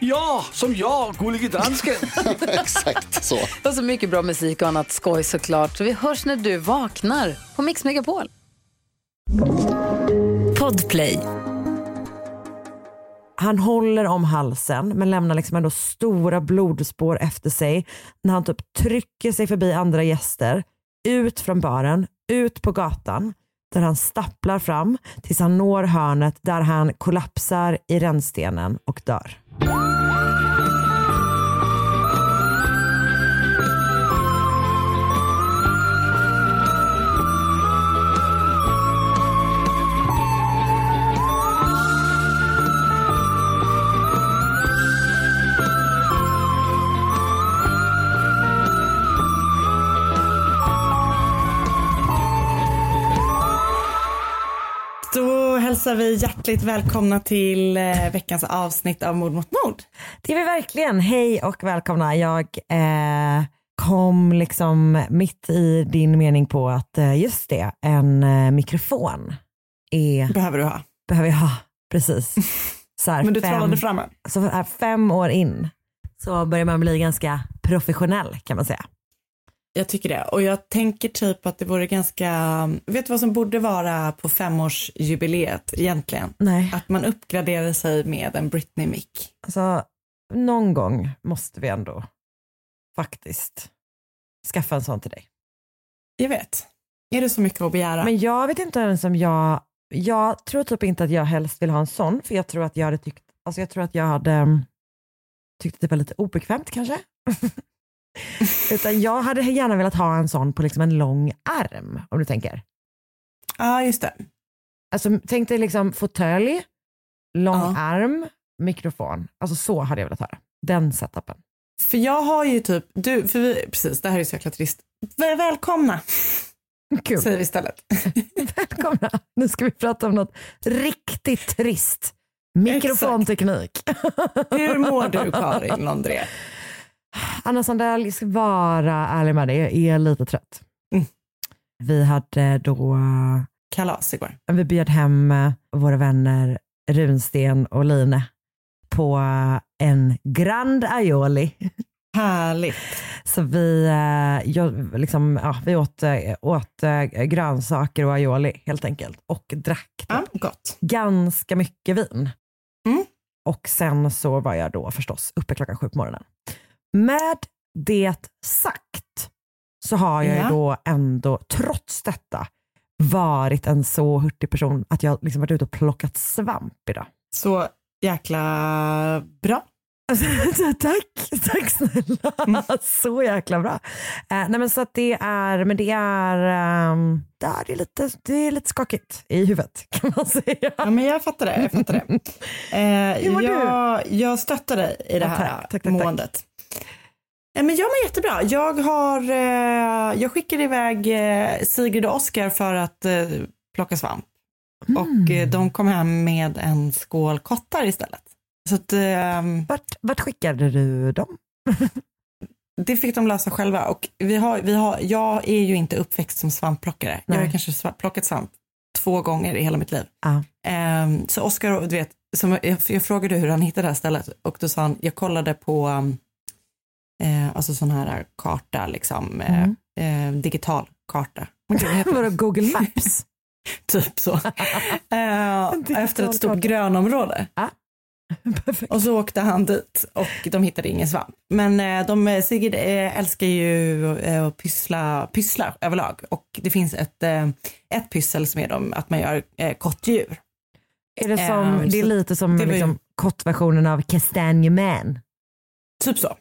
Ja, som jag, Gullige Dansken. Exakt så. Och så mycket bra musik och annat skoj såklart. Så vi hörs när du vaknar på Mix Megapol. Podplay. Han håller om halsen men lämnar liksom ändå stora blodspår efter sig när han typ trycker sig förbi andra gäster, ut från baren, ut på gatan där han stapplar fram tills han når hörnet där han kollapsar i rännstenen och dör. Hälsar vi hjärtligt välkomna till eh, veckans avsnitt av Mord mot mord. Det är vi verkligen. Hej och välkomna. Jag eh, kom liksom mitt i din mening på att eh, just det, en eh, mikrofon är, Behöver du ha. behöver jag ha. Precis. Så Men du fem, trollade fram så här, fem år in så börjar man bli ganska professionell kan man säga. Jag tycker det. Och jag tänker typ att det vore ganska, vet du vad som borde vara på femårsjubileet egentligen? Nej, Att man uppgraderar sig med en Britney mick. alltså någon gång måste vi ändå faktiskt skaffa en sån till dig. Jag vet. Är det så mycket att begära? Men jag vet inte ens om jag, jag tror typ inte att jag helst vill ha en sån, för jag tror att jag hade tyckt, alltså jag tror att jag hade mm, tyckt att det var lite obekvämt kanske. Utan jag hade gärna velat ha en sån på liksom en lång arm, om du tänker. Ja, just det. Alltså tänk dig liksom fåtölj, lång Ja. arm, mikrofon. Alltså så hade jag velat ha det. Den setupen. För jag har ju typ, du, för vi, precis, det här är så jäkla trist. Väl, välkomna, Kul. säger vi istället. Välkomna. Nu ska vi prata om något riktigt trist. Mikrofonteknik. Hur mår du Karin Londré? Anna Sandell, jag ska vara ärlig med dig, jag är lite trött. Mm. Vi hade då, Kalas igår. vi bjöd hem eh, våra vänner Runsten och Line på eh, en Grand Aioli. Härligt. Så vi, eh, jag, liksom, ja, vi åt, åt grönsaker och aioli helt enkelt och drack Ja, gott. ganska mycket vin. Mm. Och sen så var jag då förstås uppe klockan sju på morgonen. Med det sagt så har jag ju Ja. då ändå trots detta varit en så hurtig person att jag liksom varit ute och plockat svamp idag. Så jäkla bra. Tack, tack snälla. Mm. Så jäkla bra. Eh, nej men så att det är, men det är, um, det är lite, det är lite skakigt i huvudet kan man säga. Ja, men jag fattar det. Jag, fattar det. Eh, jag, jag stöttar dig i det Ja, här tack, tack, tack, tack. måendet. Eh, men jag mår jättebra. Jag, har, eh, jag skickade iväg eh, Sigrid och Oskar för att eh, plocka svamp. Mm. Och eh, de kom hem med en skål kottar istället. Så att, eh, Vart, vart skickade du dem? det fick de lösa själva. Och vi har, vi har, jag är ju inte uppväxt som svampplockare. Jag har Nej. kanske sva- plockat svamp två gånger i hela mitt liv. Ja. Ehm, så Oskar, du vet, som jag, jag frågade hur han hittade det här stället och då sa han, jag kollade på um, eh, alltså sån här karta, liksom, eh, Mm. eh, digital karta. Vadå Google Maps? typ så. Eh, efter ett stort karta. grönområde. Perfekt. Och så åkte han dit och de hittade ingen svamp. Men eh, de, Sigrid eh, älskar ju att pyssla, pyssla överlag och det finns ett, ett pyssel som är de, att man gör kottdjur. Är det, som, Ehm, det är lite som ju- liksom, kortversionen av Castagne Man. Typ så.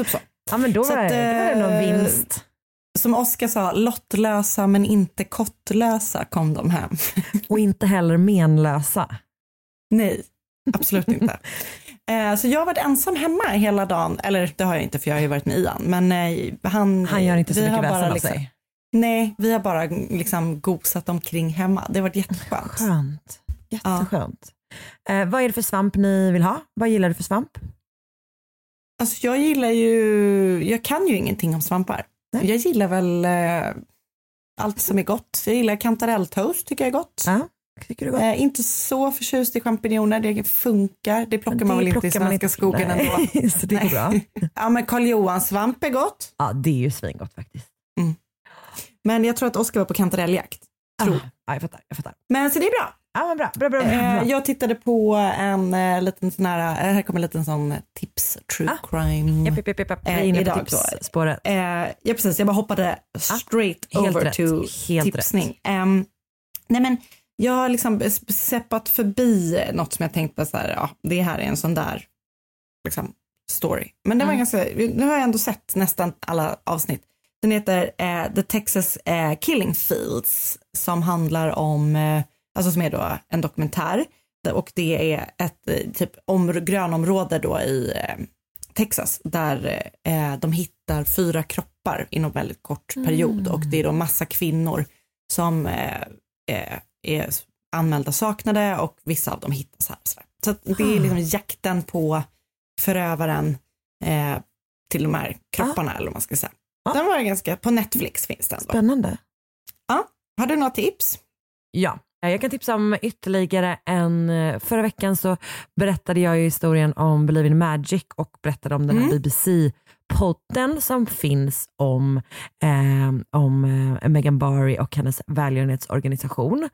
Ja. Typ så. Ja men då var, att, det, då var det någon eh, vinst. Som Oskar sa, lottlösa men inte kottlösa kom de hem. Och inte heller menlösa. Nej, absolut inte. Eh, Så jag har varit ensam hemma hela dagen, eller det har jag inte för jag har ju varit med Ian, men eh, han, Han gör inte så mycket väsen av liksom, sig. Nej, vi har bara liksom gosat omkring hemma. Det har varit jätteskönt. Skönt. Jätteskönt. Eh, vad är det för svamp ni vill ha? Vad gillar du för svamp? Alltså jag gillar ju, jag kan ju ingenting om svampar. Nej. Jag gillar väl eh, allt som är gott. Jag gillar kantarelltoast, tycker jag är gott. Ja, tycker du gott? Eh, inte så förtjust i champinjoner, det funkar. Det plockar man Det väl inte i plockar man svenska inte. skogen Nej, ändå. Så det går bra. Ja men Karl Johan svamp är gott. Ja, det är ju svingott faktiskt. Men jag tror att Oskar var på kantarelljakt. Tror. Ah, ja, jag fattar. Jag fattar. Men så det är bra. Ja, men bra, bra, bra, bra, Eh, bra. jag tittade på en eh, liten sån här, eh, här kommer en liten sån tips, true Ah. crime. Japp, japp, japp, Eh, inne idag då. tipsspåret. Eh, ja precis, jag bara hoppade straight helt over rätt, to helt tipsning. Ehm, nej men jag har liksom seppat förbi något som jag tänkt på så här, ja det här är en sån där liksom, story. Men den var Mm. ganska, nu har jag ändå sett nästan alla avsnitt. Den heter eh, The Texas eh, Killing Fields som handlar om, alltså som är då en dokumentär och det är ett eh, typ om, grönområde då i eh, Texas där eh, de hittar fyra kroppar inom väldigt kort period och det är då massa kvinnor som eh, eh, är anmälda saknade och vissa av dem hittas här. Så, så det är liksom jakten på förövaren eh, till de här kropparna eller vad man ska säga. Ah. Den var ganska, på Netflix finns den då. Spännande. Har du några tips? Ja, jag kan tipsa om ytterligare en, eh, förra veckan så berättade jag ju historien om Believe in Magic och berättade om den här Mm. BBC-podden som finns om, eh, om eh, Meghan Barry och hennes välgörenhetsorganisation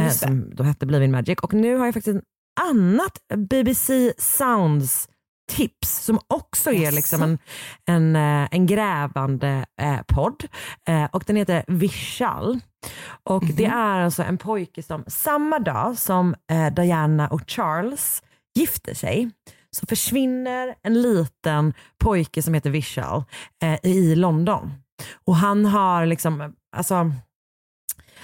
eh, som då hette Believe in Magic och nu har jag faktiskt ett annat BBC Sounds tips som också är liksom en, en, eh, en grävande eh, podd eh, och den heter Vishal. Och det Mhm. är alltså en pojke som samma dag som eh, Diana och Charles gifter sig så försvinner en liten pojke som heter Vishal eh, i London. Och han har liksom, alltså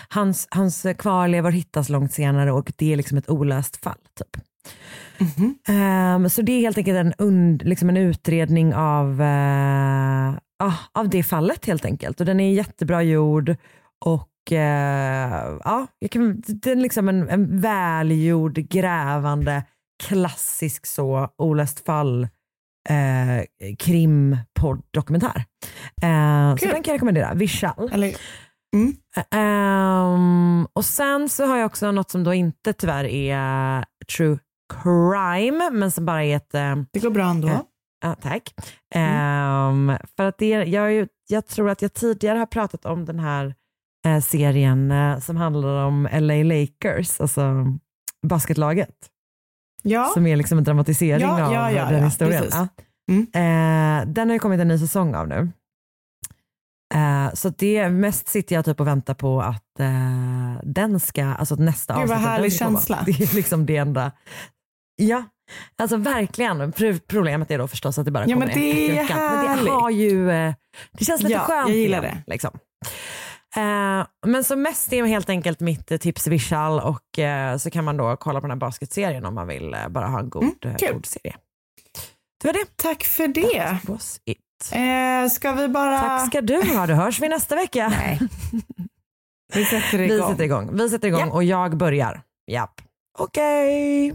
hans, hans kvarlevor hittas långt senare och det är liksom ett olöst fall. Typ. Mhm. Ehm, så det är helt enkelt en, und, liksom en utredning av, ah, av det fallet helt enkelt. Och den är jättebra gjord och eh, ja, jag kan, den är liksom en, en välgjord, grävande, klassisk så olöst fall eh, krimpodd-dokumentär. Eh, så den kan jag rekommendera, Vishal. Eller, Ehm, och sen så har jag också något som då inte tyvärr är true crime, men som bara är ett, eh, det går bra ändå. Ja. ja, tack. Ehm, för att det, jag, ju- jag tror att jag tidigare har pratat om den här eh, serien eh, som handlar om LA Lakers, alltså basketlaget, Ja, som är liksom en dramatisering Ja, av ja, ja, den historien. Mm. Eh, den har ju kommit en ny säsong av nu. Eh, så det mest sitter jag typ och väntar på att eh, den ska, alltså nästa Gud, vad avsnitt av den härlig känsla. Det är liksom det enda. Ja, alltså verkligen. Pro- Problemet är då förstås att det bara Ja, kommer men det i veckan. Men det har ju, eh, det känns lite Ja, skönt. jag gillar det. Liksom. Eh, men så mest är helt enkelt mitt tips Vishal och eh, så kan man då kolla på den här basketserien om man vill bara ha en god, eh, kul. god serie. Det var det. tack för det. That was it. Eh, ska vi bara... Tack ska du ha. Då hörs vi nästa vecka. Nej. Vi sätter Vi igång. sätter igång. Vi sätter igång Japp. och jag börjar. Japp. Okej.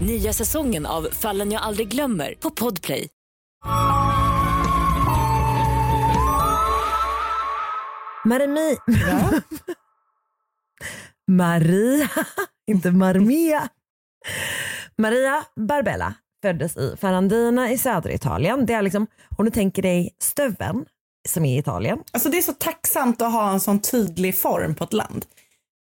Nya säsongen av Fallen jag aldrig glömmer på Podplay. Marimi. Maria, inte Marmia. Maria Barbella, föddes i Ferrandina i södra Italien. Det är liksom, om du tänker dig stöveln som är i Italien. Alltså det är så tacksamt att ha en sån tydlig form på ett land.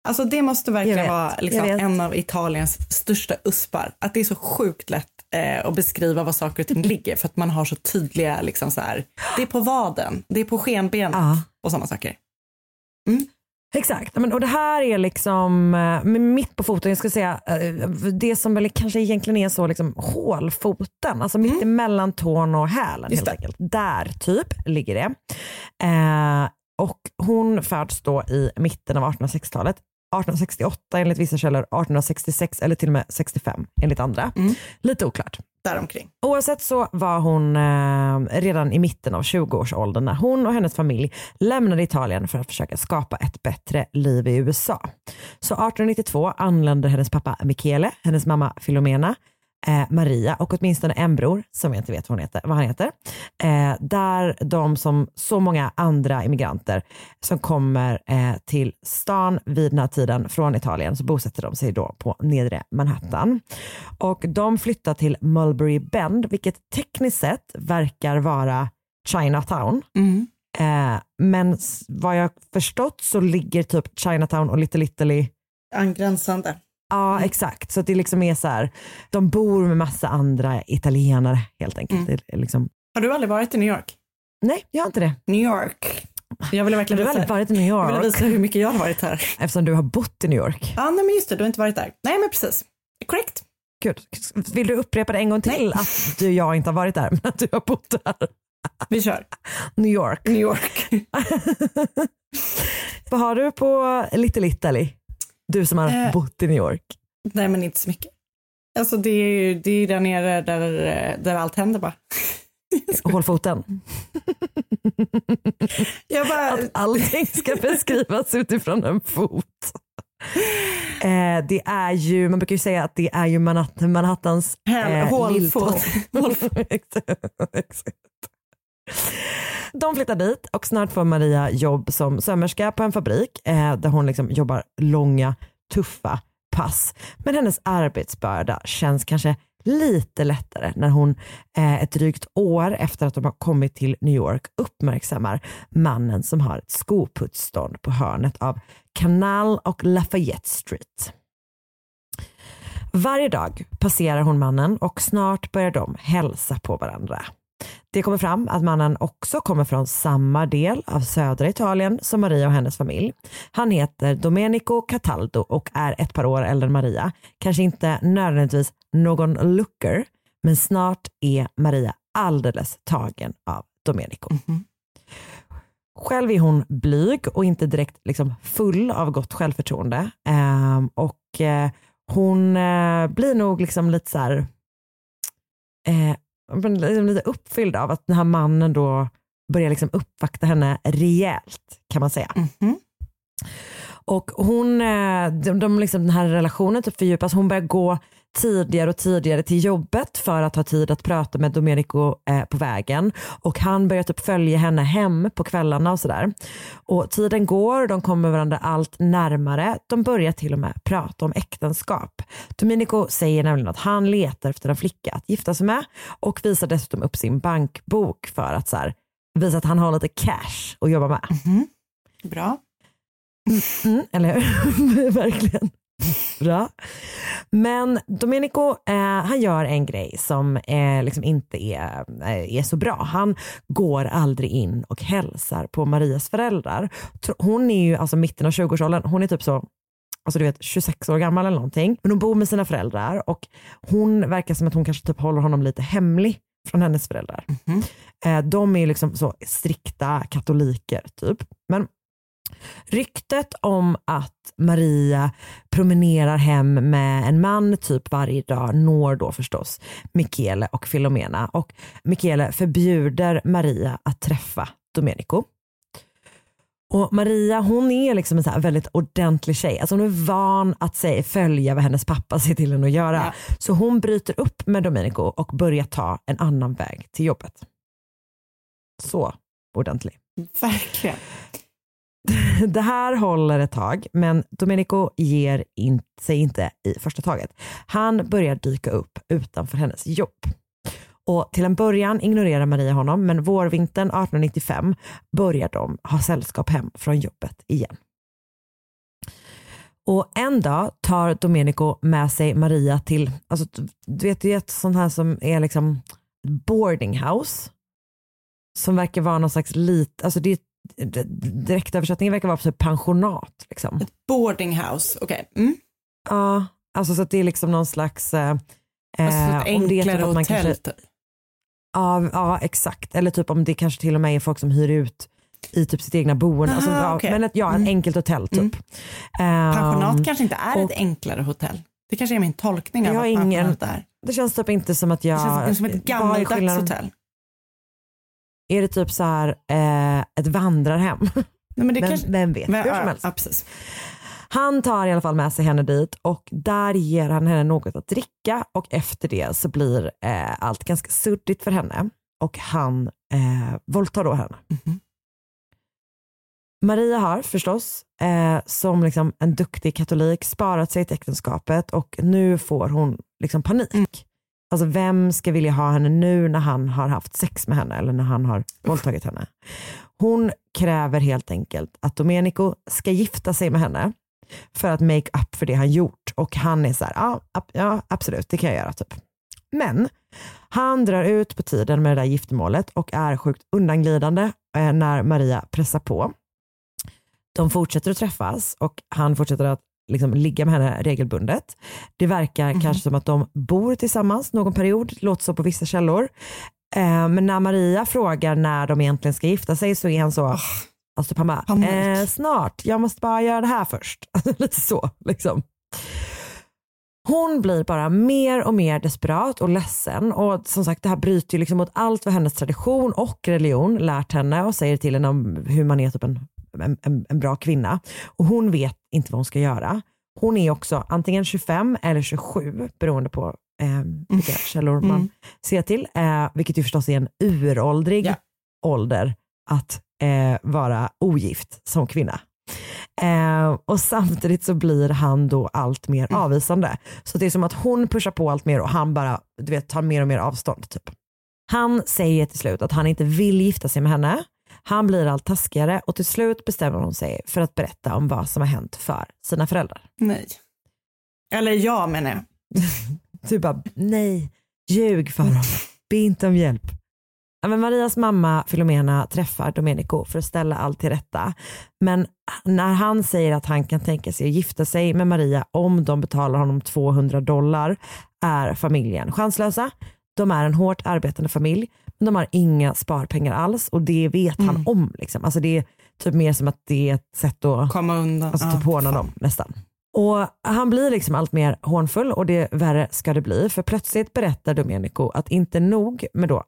Alltså det måste verkligen vet, vara liksom en av Italiens största uspar. Att det är så sjukt lätt eh, att beskriva var saker och ting ligger för att man har så tydliga, liksom så här, det är på vaden, det är på skenbenet Ja. och sådana saker. Exakt, men, och det här är liksom eh, mitt på foten, jag ska säga eh, det som väl kanske egentligen är så liksom hålfoten, alltså mitt emellan tån och hälen Just helt det. enkelt. Där typ ligger det. Eh, och hon föds då i mitten av 1860-talet. 1868 enligt vissa källor, 1866 eller till och med 65 enligt andra. Mm. Lite oklart. Däromkring. Oavsett så var hon eh, redan i mitten av 20-årsåldern när hon och hennes familj lämnade Italien för att försöka skapa ett bättre liv i USA. Så 1892 anlände hennes pappa Michele, hennes mamma Filomena, eh, Maria och åtminstone en bror som jag inte vet vad, hon heter, vad han heter. Eh, där de som så många andra immigranter som kommer eh, till stan vid den här tiden från Italien så bosätter de sig då på nedre Manhattan. Och de flyttar till Mulberry Bend vilket tekniskt sett verkar vara Chinatown. Mm. Eh, men vad jag förstått så ligger typ Chinatown och Little Italy Angränsande. Ja exakt, så att det liksom är så här, de bor med massa andra italienare helt enkelt. Mm. Det är liksom, Har du aldrig varit i New York? nej jag har inte det. New York. Jag ville Du verkligen har visa, varit i New jag ville York visa hur mycket jag har varit här. eftersom du har bott i New York. Ja, nej, men just det, du har inte varit där. Nej, men precis. Korrekt. Gud. Vill du upprepa det en gång till att du, jag inte har varit där men att du har bott där? Vi kör. New York. New York. Vad har du på Little Italy? Du som har Eh. bott i New York. Nej, men inte så mycket. Alltså det är ju det är där nere där, där allt händer bara. Hålfoten. Jag bara, Att allting ska beskrivas utifrån en fot. Eh, det är ju, man brukar ju säga att det är ju Manhatt- Manhattans eh, hålfot. lilltå. Exakt, exakt. De flyttar dit och snart får Maria jobb som sömmerska på en fabrik eh, där hon liksom jobbar långa, tuffa pass. Men hennes arbetsbörda känns kanske lite lättare när hon eh, ett drygt år efter att de har kommit till New York uppmärksammar mannen som har ett skoputsstånd på hörnet av Canal och Lafayette Street. Varje dag passerar hon mannen och snart börjar de hälsa på varandra. Det kommer fram att mannen också kommer från samma del av södra Italien som Maria och hennes familj. Han heter Domenico Cataldo och är ett par år äldre än Maria. Kanske inte nödvändigtvis någon looker, men snart är Maria alldeles tagen av Domenico. Själv är hon blyg och inte direkt liksom full av gott självförtroende. Ehm, och eh, hon eh, blir nog liksom lite så här, eh, liksom lite uppfylld av att den här mannen då börjar liksom uppvakta henne rejält kan man säga. Mhm. Och hon, eh, de, de liksom, den här relationen typ fördjupas, hon börjar gå tidigare och tidigare till jobbet för att ha tid att prata med Domenico eh, på vägen och han börjar typ följa henne hem på kvällarna och sådär. Och tiden går, de kommer varandra allt närmare, de börjar till och med prata om äktenskap. Domenico säger nämligen att han letar efter en flicka att gifta sig med och visar dessutom upp sin bankbok för att så här, visa att han har lite cash att jobba med. Bra. Mm, eller hur? Verkligen. Bra. Men Domenico, eh, han gör en grej som eh, liksom inte är, eh, är så bra. Han går aldrig in och hälsar på Marias föräldrar. Hon är ju alltså mitten av 20-årsåldern, hon är typ så Alltså du vet 26 år gammal eller någonting. Men hon bor med sina föräldrar och hon verkar som att hon kanske typ håller honom lite hemlig från hennes föräldrar. Eh, de är liksom så strikta katoliker typ. Men Ryktet om att Maria promenerar hem med en man typ varje dag når då förstås Michele och Filomena och Michele förbjuder Maria att träffa Domenico. Och Maria hon är liksom en så väldigt ordentlig tjej. Alltså hon är van att säga, följa vad hennes pappa säger till henne att göra. Ja. Så hon bryter upp med Domenico och börjar ta en annan väg till jobbet. Så ordentlig. Verkligen. Det här håller ett tag, men Domenico ger in, sig inte i första taget. Han börjar dyka upp utanför hennes jobb. Och till en början ignorerar Maria honom, men vårvintern 1895 börjar de ha sällskap hem från jobbet igen. Och en dag tar Domenico med sig Maria till, alltså, du vet det är ett sånt här som är liksom boarding house. Som verkar vara någon slags lit, alltså det är direktöversättningen verkar vara på pensionat. Liksom. Ett boarding house, okej. Okay. Mm. Ja, alltså så att det är liksom någon slags... Eh, alltså ett om det enklare typ hotell kanske, typ. ja, ja, exakt. Eller typ om det kanske till och med är folk som hyr ut i typ sitt egna boende. alltså, Aha, ja, okej. Men ett, ja, ett Mm. enkelt hotell typ. Mm. Ehm, Pensionat kanske inte är och- ett enklare hotell. Det kanske är min tolkning av Jag vad ingen- pensionat är. Det känns typ inte som att jag... Det känns som ett gammaldags hotell. Är det typ så här eh, ett vandrarhem? Nej, men det vem, kanske... vem vet? Men, Hur som helst. ja, precis. Han tar i alla fall med sig henne dit och där ger han henne något att dricka och efter det så blir eh, allt ganska suddigt för henne och han eh, våldtar då henne. Mhm. Maria har förstås eh, som liksom en duktig katolik sparat sig till äktenskapet och nu får hon liksom panik. Mm. Alltså vem ska vilja ha henne nu när han har haft sex med henne eller när han har våldtagit henne. Hon kräver helt enkelt att Domenico ska gifta sig med henne för att make up för det han gjort och han är så här, ja, ab- ja absolut det kan jag göra typ. Men han drar ut på tiden med det där giftermålet och är sjukt undanglidande eh, när Maria pressar på. De fortsätter att träffas och han fortsätter att liksom ligga med henne regelbundet. Det verkar Mhm. kanske som att de bor tillsammans någon period, låter så på vissa källor. Eh, men när Maria frågar när de egentligen ska gifta sig så är han så, alltså han bara, panik. eh, snart, jag måste bara göra det här först. Lite så liksom. Hon blir bara mer och mer desperat och ledsen och som sagt det här bryter ju liksom mot allt vad hennes tradition och religion lärt henne och säger till henne om hur man är typ en, en, en bra kvinna. Och hon vet inte vad hon ska göra. Hon är också antingen 25 eller 27 beroende på eh, vilka källor man Mm. ser till. Eh, vilket ju förstås är en uråldrig Ja. ålder att eh, vara ogift som kvinna. Eh, och samtidigt så blir han då allt mer Mm. avvisande. Så det är som att hon pushar på allt mer och han bara du vet, tar mer och mer avstånd. Typ. Han säger till slut att han inte vill gifta sig med henne. Han blir allt taskigare och till slut bestämmer hon sig för att berätta om vad som har hänt för sina föräldrar. Nej. Eller ja menar jag. Du bara, nej, ljug för dem, be inte om hjälp. Men Marias mamma Filomena träffar Domenico för att ställa allt till rätta. Men när han säger att han kan tänka sig att gifta sig med Maria om de betalar honom 200 dollar är familjen chanslösa. De är en hårt arbetande familj, de har inga sparpengar alls och det vet han Mm. om. Liksom. Alltså det är typ mer som att det är ett sätt att Komma undan. Alltså typ håna dem nästan. Och han blir liksom allt mer hånfull och det värre ska det bli. För plötsligt berättar Domenico att inte nog med då,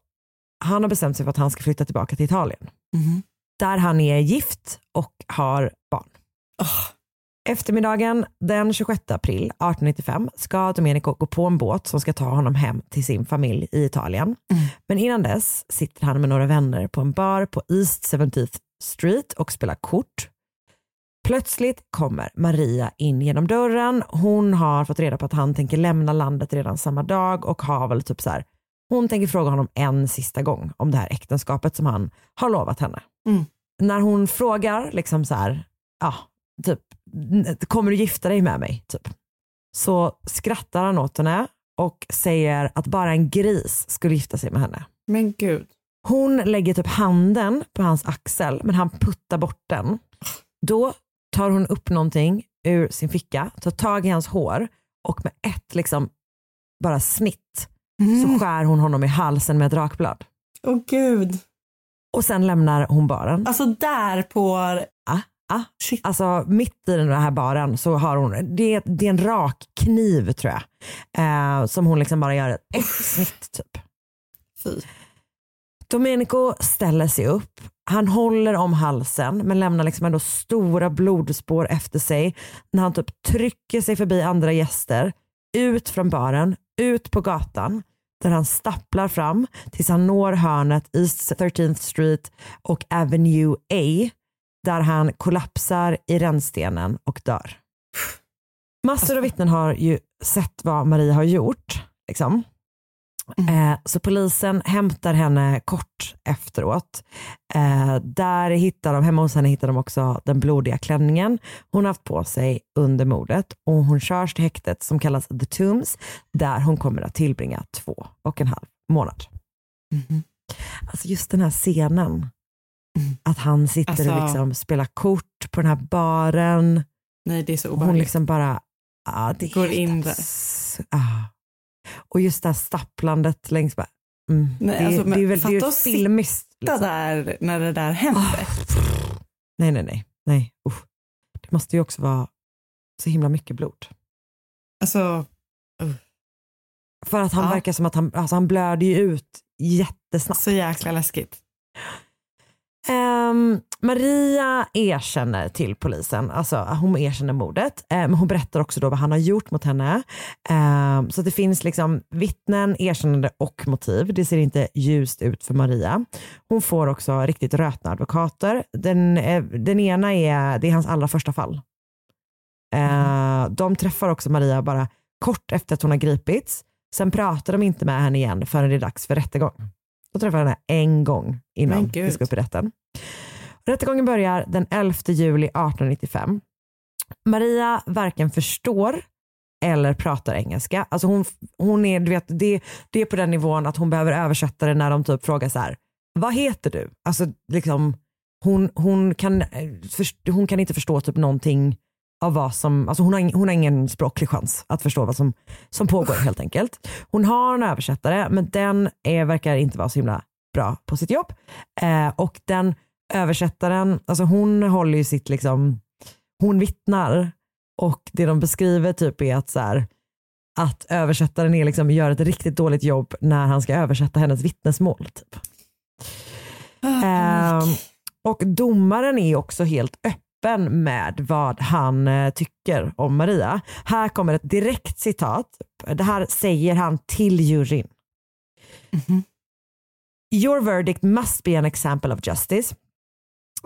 han har bestämt sig för att han ska flytta tillbaka till Italien. Mhm. Där han är gift och har barn. Åh, Eftermiddagen den 26 april 1895 ska Domenico gå på en båt som ska ta honom hem till sin familj i Italien. Mm. Men innan dess sitter han med några vänner på en bar på East 17th Street och spelar kort. Plötsligt kommer Maria in genom dörren. Hon har fått reda på att han tänker lämna landet redan samma dag och har väl typ så här, hon tänker fråga honom en sista gång om det här äktenskapet som han har lovat henne. Mm. När hon frågar liksom så här, ja, typ, "N- kommer du gifta dig med mig? Typ. Så skrattar han åt henne och säger att bara en gris skulle gifta sig med henne. Men gud. Hon lägger typ handen på hans axel men han puttar bort den. Då tar hon upp någonting ur sin ficka, tar tag i hans hår och med ett liksom bara snitt så Mm. skär hon honom i halsen med ett rakblad. Åh gud. Och sen lämnar hon baren. Alltså där på... Ah, ah. Shit. Alltså mitt i den här baren så har hon, det, det är en rak kniv tror jag. Eh, som hon liksom bara gör ett, snitt typ. Fy. Domenico ställer sig upp. Han håller om halsen men lämnar liksom ändå stora blodspår efter sig när han typ trycker sig förbi andra gäster, ut från baren, ut på gatan där han stapplar fram tills han når hörnet East 13th Street och Avenue A där han kollapsar i rännstenen och dör. Massor av vittnen har ju sett vad Maria har gjort. Liksom. Eh, så polisen hämtar henne kort efteråt. Eh, där hittar de, hemma hos henne hittar de också den blodiga klänningen hon haft på sig under mordet och hon körs till häktet som kallas The Tombs där hon kommer att tillbringa två och en halv månad. Alltså just den här scenen, att han sitter och Alltså- liksom spelar kort på den här baren. Nej, det är så Hon obehagligt. liksom bara, ah, det Går in där. ah. Och just det här stapplandet längs bara, mm. Nej, det, alltså, det är väl det är ju fatta att filmiskt. Sitta där när det där händer. Nej, nej, nej. nej. Usch. Det måste ju också vara så himla mycket blod. Alltså, För att han Ja. verkar som att han, alltså han blöder ju ut jättesnabbt. så jäkla läskigt. Um, Maria erkänner till polisen, alltså hon erkänner mordet, Men men hon berättar också då vad han har gjort mot henne. Um, så det finns liksom vittnen, erkännande och motiv. Det ser inte ljust ut för Maria. Hon får också riktigt rötna advokater. Den, eh, den ena är, det är hans allra första fall. Eh, de träffar också Maria bara kort efter att hon har gripits. Sen pratar de inte med henne igen förrän det är dags för rättegång. De träffar henne en gång innan vi ska upp i rätten. Rättegången börjar den 11 juli 1895. Maria varken förstår eller pratar engelska. Alltså hon, hon är, du vet, det, det är på den nivån att hon behöver översätta det när de typ frågar så här, vad heter du? Alltså liksom, hon, hon, kan, eh, hon kan inte förstå typ någonting av vad som, alltså hon har, hon har ingen språklig chans att förstå vad som, som pågår helt enkelt. Hon har en översättare men den är, verkar inte vara så himla bra på sitt jobb. Eh, och den översättaren, alltså hon håller ju sitt liksom, hon vittnar och det de beskriver typ är att så här, att översättaren är liksom, gör ett riktigt dåligt jobb när han ska översätta hennes vittnesmål. Typ. Ehm, och domaren är också helt öppen med vad han eh, tycker om Maria. Här kommer ett direkt citat. Det här säger han till juryn. Your verdict must be an example of justice.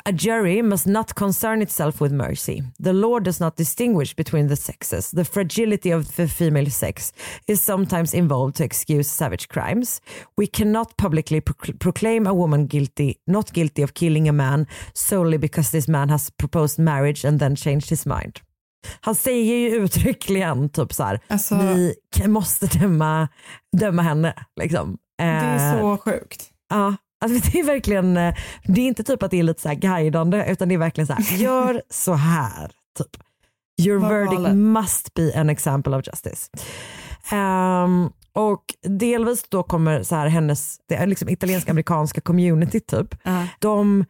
A jury must not concern itself with mercy. The law does not distinguish between the sexes. The fragility of the female sex is sometimes involved to excuse savage crimes. We cannot publicly proc- proclaim a woman guilty, not guilty of killing a man solely because this man has proposed marriage and then changed his mind. Han säger ju uttryckligen typ så här, Alltså, vi måste döma, döma henne. Liksom. det är Eh, så sjukt. Ja, alltså det är verkligen, eh, det är inte typ att det är lite så här guidande utan det är verkligen så här, gör så här. Typ. Your Vad verdict galet. must be an example of justice. Ehm, och delvis då kommer så här hennes, det är liksom italiensk-amerikanska community typ, Ja. de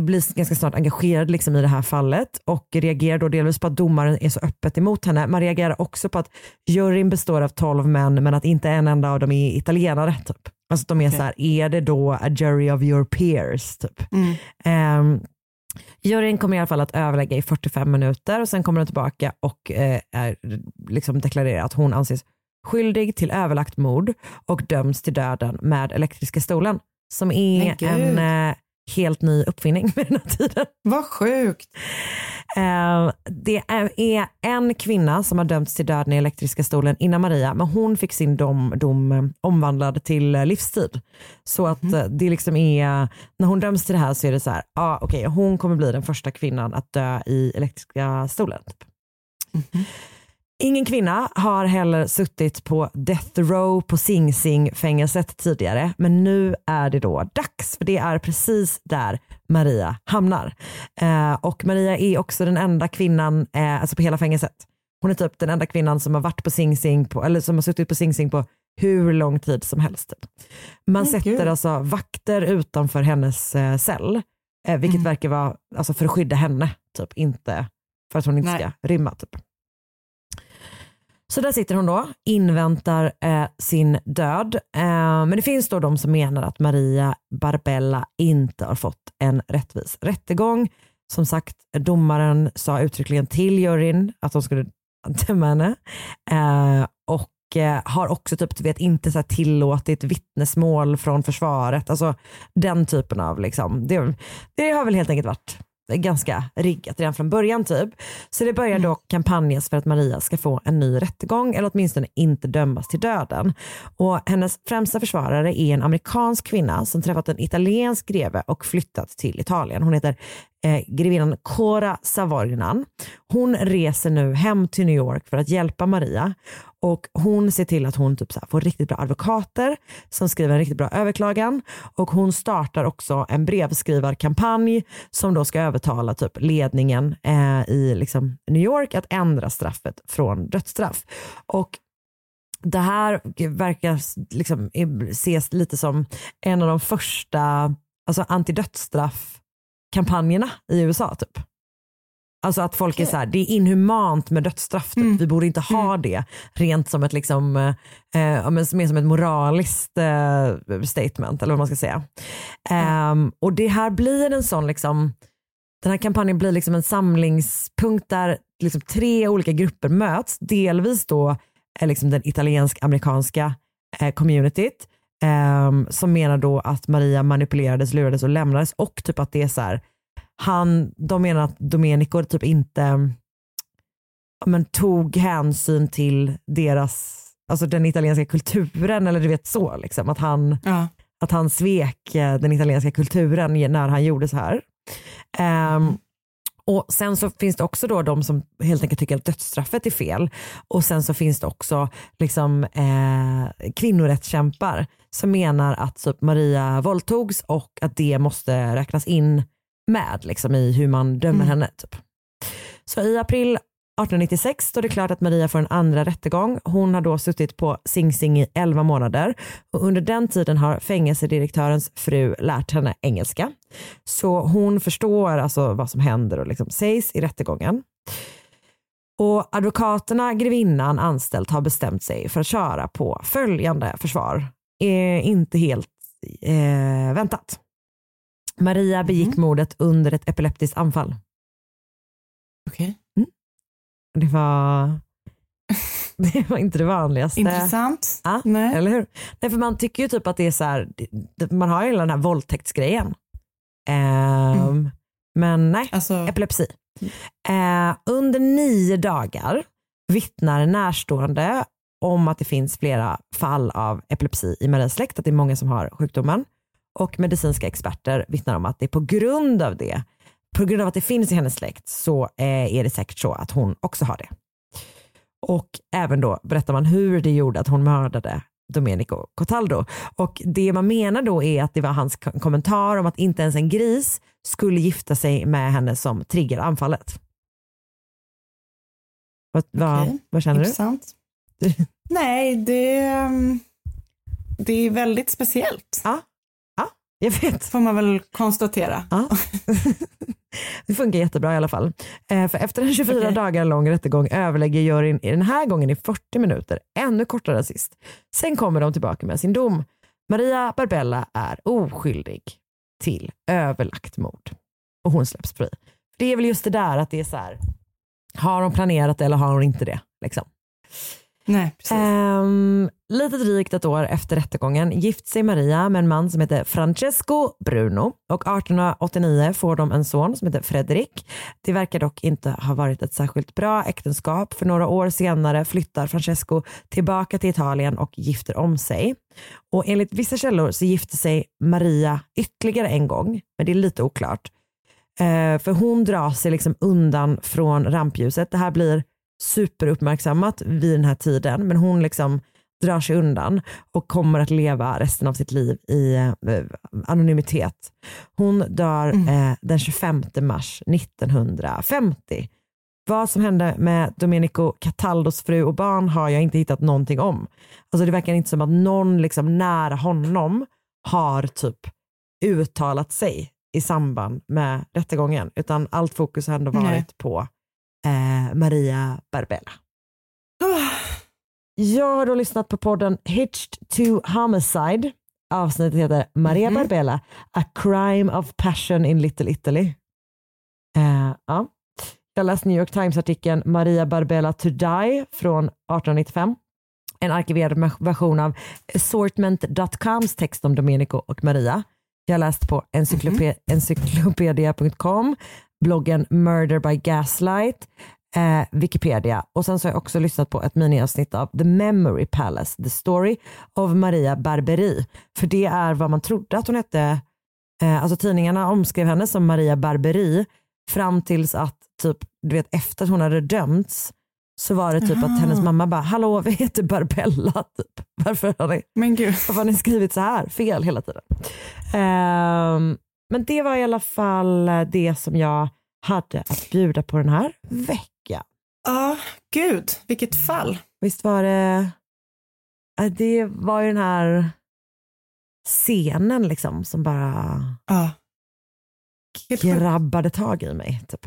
blir ganska snart engagerade liksom i det här fallet och reagerar då delvis på att domaren är så öppet emot henne. Man reagerar också på att juryn består av 12 män men att inte en enda av dem är italienare. Typ. Alltså de är Okej. så här, är det då a jury of your peers? Typ. Mm. Um, juryn kommer i alla fall att överlägga i 45 minuter och sen kommer de tillbaka och eh, är, liksom deklarerar att hon anses skyldig till överlagt mord och döms till döden med elektriska stolen som är en eh, helt ny uppfinning vid den här tiden. Vad sjukt. Eh, det är, en kvinna som har dömts till döden i elektriska stolen innan Maria, men hon fick sin dom, dom eh, omvandlad till eh, livstid. Så att eh, det liksom är, när hon döms till det här så är det så här, ja ah, okej hon kommer bli den första kvinnan att dö i elektriska stolen. Typ. Ingen kvinna har heller suttit på death row på Sing Sing fängelset tidigare men nu är det då dags för det är precis där Maria hamnar. Eh, och Maria är också den enda kvinnan eh, alltså på hela fängelset. Hon är typ den enda kvinnan som har varit på Sing Sing på, eller som har suttit på Sing Sing på hur lång tid som helst. Man Men sätter gud. alltså vakter utanför hennes eh, cell eh, vilket Mm. verkar vara alltså för att skydda henne, typ inte för att hon inte Nej. ska rymma. Typ. Så där sitter hon då, inväntar eh, sin död. Eh, men det finns då de som menar att Maria Barbella inte har fått en rättvis rättegång. Som sagt, domaren sa uttryckligen till juryn att de skulle döma henne. Eh, och eh, har också typ, vet, inte så här tillåtit vittnesmål från försvaret. Alltså den typen av, liksom, det, det har väl helt enkelt varit ganska riggat redan från början typ. Så det börjar då kampanjas för att Maria ska få en ny rättegång eller åtminstone inte dömas till döden. Och hennes främsta försvarare är en amerikansk kvinna som träffat en italiensk greve och flyttat till Italien. Hon heter eh, grevinnan Cora Savorgnan. Hon reser nu hem till New York för att hjälpa Maria och hon ser till att hon typ så här får riktigt bra advokater som skriver en riktigt bra överklagan och hon startar också en brevskrivarkampanj som då ska övertala typ ledningen eh, i liksom New York att ändra straffet från dödsstraff. Och det här verkar liksom ses lite som en av de första alltså antidödsstraffkampanjerna i USA. typ. Alltså att folk är så här, det är inhumant med dödsstraff, typ. vi borde inte ha det rent som ett, liksom, eh, mer som ett moraliskt eh, statement eller vad man ska säga. Um, och det här blir en sån, liksom, den här kampanjen blir liksom en samlingspunkt där liksom tre olika grupper möts. Delvis då är liksom den italiensk-amerikanska eh, communityt ehm, som menar då att Maria manipulerades, lurades och lämnades och typ att det är så här, han, de menar att Domenico typ inte men, tog hänsyn till deras, alltså den italienska kulturen eller du vet så liksom. Att han, Ja. att han svek eh, den italienska kulturen när han gjorde så här. Ehm, och sen så finns det också då de som helt enkelt tycker att dödsstraffet är fel. Och sen så finns det också liksom, eh, kvinnorättskämpar som menar att typ Maria våldtogs och att det måste räknas in med liksom, i hur man dömer henne. Typ. Så i april 1896 står det klart att Maria får en andra rättegång. Hon har då suttit på Sing Sing i 11 månader och under den tiden har fängelsedirektörens fru lärt henne engelska. Så hon förstår alltså vad som händer och liksom sägs i rättegången. Och advokaterna grevinnan anställt har bestämt sig för att köra på följande försvar. Är inte helt eh, väntat. Maria begick mordet under ett epileptiskt anfall. Okej. Det var, det var inte det vanligaste. Intressant. Ja, Nej. eller hur? Nej, för man tycker ju typ att det är så här, man har ju hela den här våldtäktsgrejen. Ehm, Men nej, Alltså, epilepsi. Eh, under nio dagar vittnar närstående om att det finns flera fall av epilepsi i Marias släkt, att det är många som har sjukdomen. Och medicinska experter vittnar om att det är på grund av det, på grund av att det finns i hennes släkt, så eh, är det säkert så att hon också har det. Och även då berättar man hur det gjorde att hon mördade Domenico Cotaldo. Och det man menar då är att det var hans ko- kommentar om att inte ens en gris skulle gifta sig med henne som triggar anfallet. Vad, vad, Okej. vad känner du? intressant. Nej, det, ehm, det är väldigt speciellt. Ja jag vet. Får man väl konstatera. Ja. det funkar jättebra i alla fall. Eh, för efter en 24 Okej. dagar lång rättegång överlägger juryn i den här gången i 40 minuter, ännu kortare än sist. Sen kommer de tillbaka med sin dom. Maria Barbella är oskyldig till överlagt mord och hon släpps fri. Det är väl just det där att det är så här, har hon planerat det eller har hon inte det? Liksom. Nej, precis. Um, lite drygt ett år efter rättegången gift sig Maria med en man som heter Francesco Bruno och 1889 får de en son som heter Fredrik. Det verkar dock inte ha varit ett särskilt bra äktenskap för några år senare flyttar Francesco tillbaka till Italien och gifter om sig. Och enligt vissa källor så gifte sig Maria ytterligare en gång, men det är lite oklart. Uh, för hon drar sig liksom undan från rampljuset. Det här blir superuppmärksammat vid den här tiden men hon liksom drar sig undan och kommer att leva resten av sitt liv i eh, anonymitet. Hon dör eh, den 25 mars 1950. Vad som hände med Domenico Cataldos fru och barn har jag inte hittat någonting om. Alltså det verkar inte som att någon liksom nära honom har typ uttalat sig i samband med rättegången utan allt fokus har ändå varit Nej. på eh, Maria Barbella. Jag har då lyssnat på podden Hitched to Homicide. Avsnittet heter Maria Mhm. Barbella, A Crime of Passion in Little Italy. Eh, ja. Jag har läst New York Times-artikeln Maria Barbella to Die från 1895. En arkiverad version av assortment.coms text om Domenico och Maria. Jag läst på encyklope- encyclopedia.com, bloggen Murder by Gaslight, eh, Wikipedia och sen så har jag också lyssnat på ett miniavsnitt av The Memory Palace, The Story of Maria Barberi. För det är vad man trodde att hon hette, eh, alltså tidningarna omskrev henne som Maria Barberi fram tills att typ, du vet efter att hon hade dömts så var det typ att hennes mamma bara, hallå vi heter Barbella, typ. varför, har ni, Men gud. varför har ni skrivit så här fel hela tiden? Ehm, men det var i alla fall det som jag hade att bjuda på den här veckan. Ja, gud, vilket fall. Visst var det, äh, det var ju den här scenen liksom som bara sjukt. grabbade tag i mig. Typ.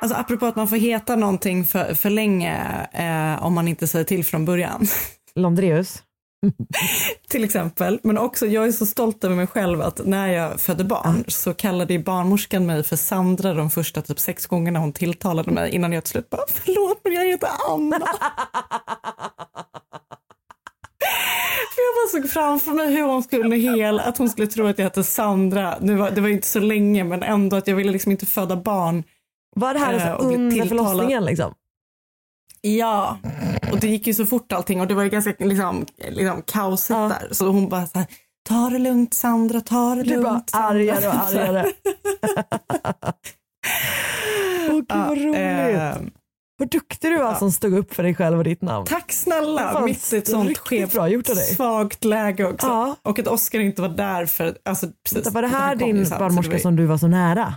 Alltså apropå att man får heta någonting för, för länge eh, om man inte säger till från början. Londreus. till exempel. Men också, jag är så stolt över mig själv att när jag födde barn så kallade ju barnmorskan mig för Sandra de första typ sex gångerna hon tilltalade mig innan jag till slut bara förlåt men jag heter Anna. Jag bara såg framför mig hur hon skulle hel, att hon skulle tro att jag hette Sandra. Nu var, det var inte så länge men ändå att jag ville liksom inte föda barn. Var det här Eh, alltså under förlossningen liksom? Ja, och det gick ju så fort allting och det var ju ganska liksom, liksom kaosigt där. Så hon bara så här, ta det lugnt Sandra, ta det Du lugnt. bara Sandra." argare och argare. Åh gud vad roligt. eh, vad duktig du var som stod upp för dig själv och ditt namn. Tack snälla, Fan, mitt i ett sånt skevt, bra gjort av dig. svagt läge också. Ja. Och att Oskar inte var där för, alltså precis. Var det här kom ju din det barnmorska som du var så nära?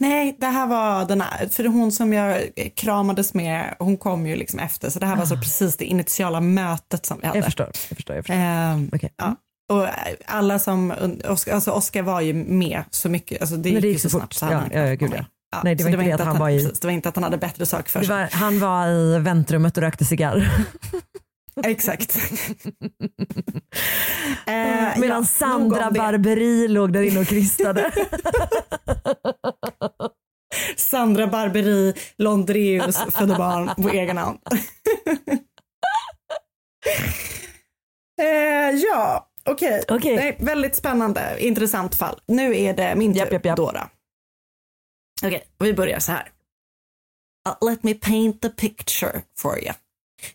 Nej, det här var den här, för hon som jag kramades med, hon kom ju liksom efter, så det här var så precis det initiala mötet som vi hade. Ah. Jag förstår. Jag förstår, jag förstår. Ehm, Okej. ja. Och alla som, Oskar, alltså Oskar var ju med så mycket, alltså det gick, det ju gick så så snabbt. Så Ja, ja, gud, ja. Ja, Nej, det så var inte det att han var i- precis, det var inte att han hade bättre sak för Det sig. var, han var i väntrummet och rökte cigarr. Exakt. Eh, Medan ja, Sandra det. Barberi låg där inne och kristade. Sandra Barberi Londreus födde barn på egen hand. eh, ja, okej. Okej. Nej, Väldigt spännande, intressant fall. Nu är det min tur, Japp, japp. Dora. Okej, och vi börjar så här. Uh, let me paint the picture for you.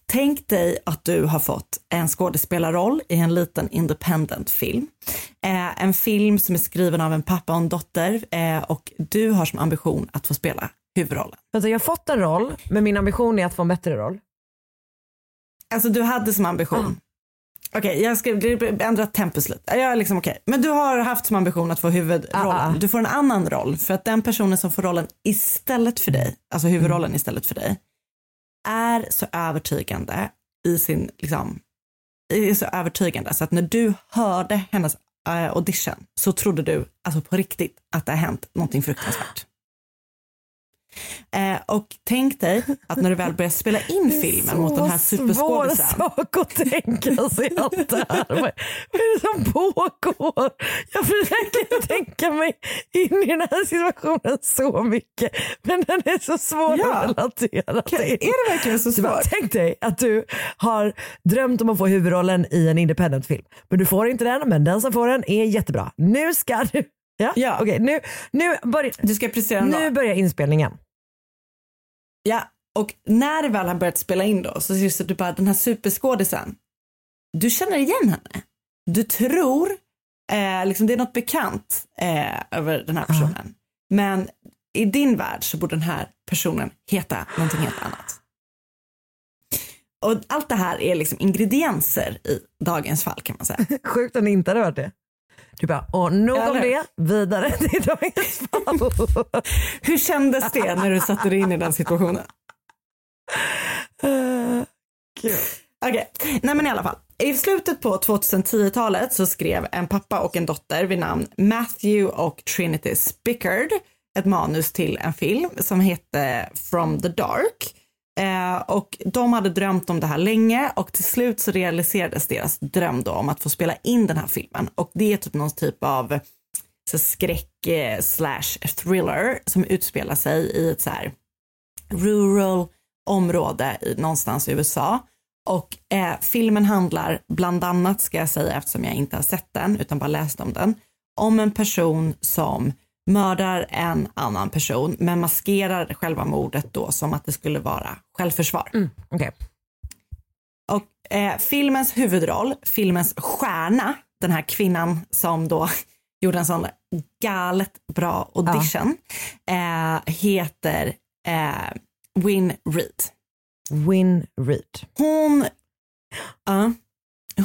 Tänk dig att du har fått en skådespelarroll i en liten independent film. Eh, en film som är skriven av en pappa och en dotter eh, och du har som ambition att få spela huvudrollen. Alltså, jag har fått en roll, men min ambition är att få en bättre roll. Alltså du hade som ambition. Okej, jag ska ändra tempus lite. Jag är liksom okej. Men du har haft som ambition att få huvudrollen. Ah, ah. Du får en annan roll för att den personen som får rollen istället för dig, alltså huvudrollen istället för dig, är så övertygande i sin, liksom, är så övertygande så att när du hörde hennes eh, audition så trodde du alltså på riktigt att det har hänt någonting fruktansvärt. Eh, och tänk dig att när du väl börjar spela in filmen mot den här svår superskådisen. sak att tänka sig allt det här. Vad är det som pågår? Jag försöker tänka mig in i den här situationen så mycket. Men den är så svår Ja. att relatera till. Är det verkligen så svårt? tänk dig att du har drömt om att få huvudrollen i en independent film. Men du får inte den, men den som får den är jättebra. Nu ska du... Ja, Ja. okej. nu, nu, börja, Du ska prestera en nu börjar inspelningen. Ja, och när det väl har börjat spela in då så ser det ut du bara den här superskådisen. Du känner igen henne. Du tror, eh, liksom det är något bekant eh, över den här personen. Men i din värld så borde den här personen heta någonting helt annat. Och allt det här är liksom ingredienser i dagens fall kan man säga. Sjukt om det inte hade varit det. Du bara, och nog om det, vidare till dagens fall. Hur kändes det när du satte dig in i den situationen? Gud. Okej, nej men i alla fall. I slutet på 2010-talet så skrev en pappa och en dotter vid namn Matthew och Trinity Spickard ett manus till en film som hette From the Dark. Eh, och de hade drömt om det här länge och till slut så realiserades deras dröm då om att få spela in den här filmen. Och det är typ någon typ av så skräck eh, slash thriller som utspelar sig i ett så här rural område i, någonstans i USA. Och eh, filmen handlar bland annat, ska jag säga eftersom jag inte har sett den utan bara läst om den, om en person som mördar en annan person men maskerar själva mordet då som att det skulle vara självförsvar. Mm, okay. Och eh, filmens huvudroll, filmens stjärna, den här kvinnan som då gjorde en sån galet bra audition, ja. eh, heter eh, Win Reed. Win Reed. Hon, uh,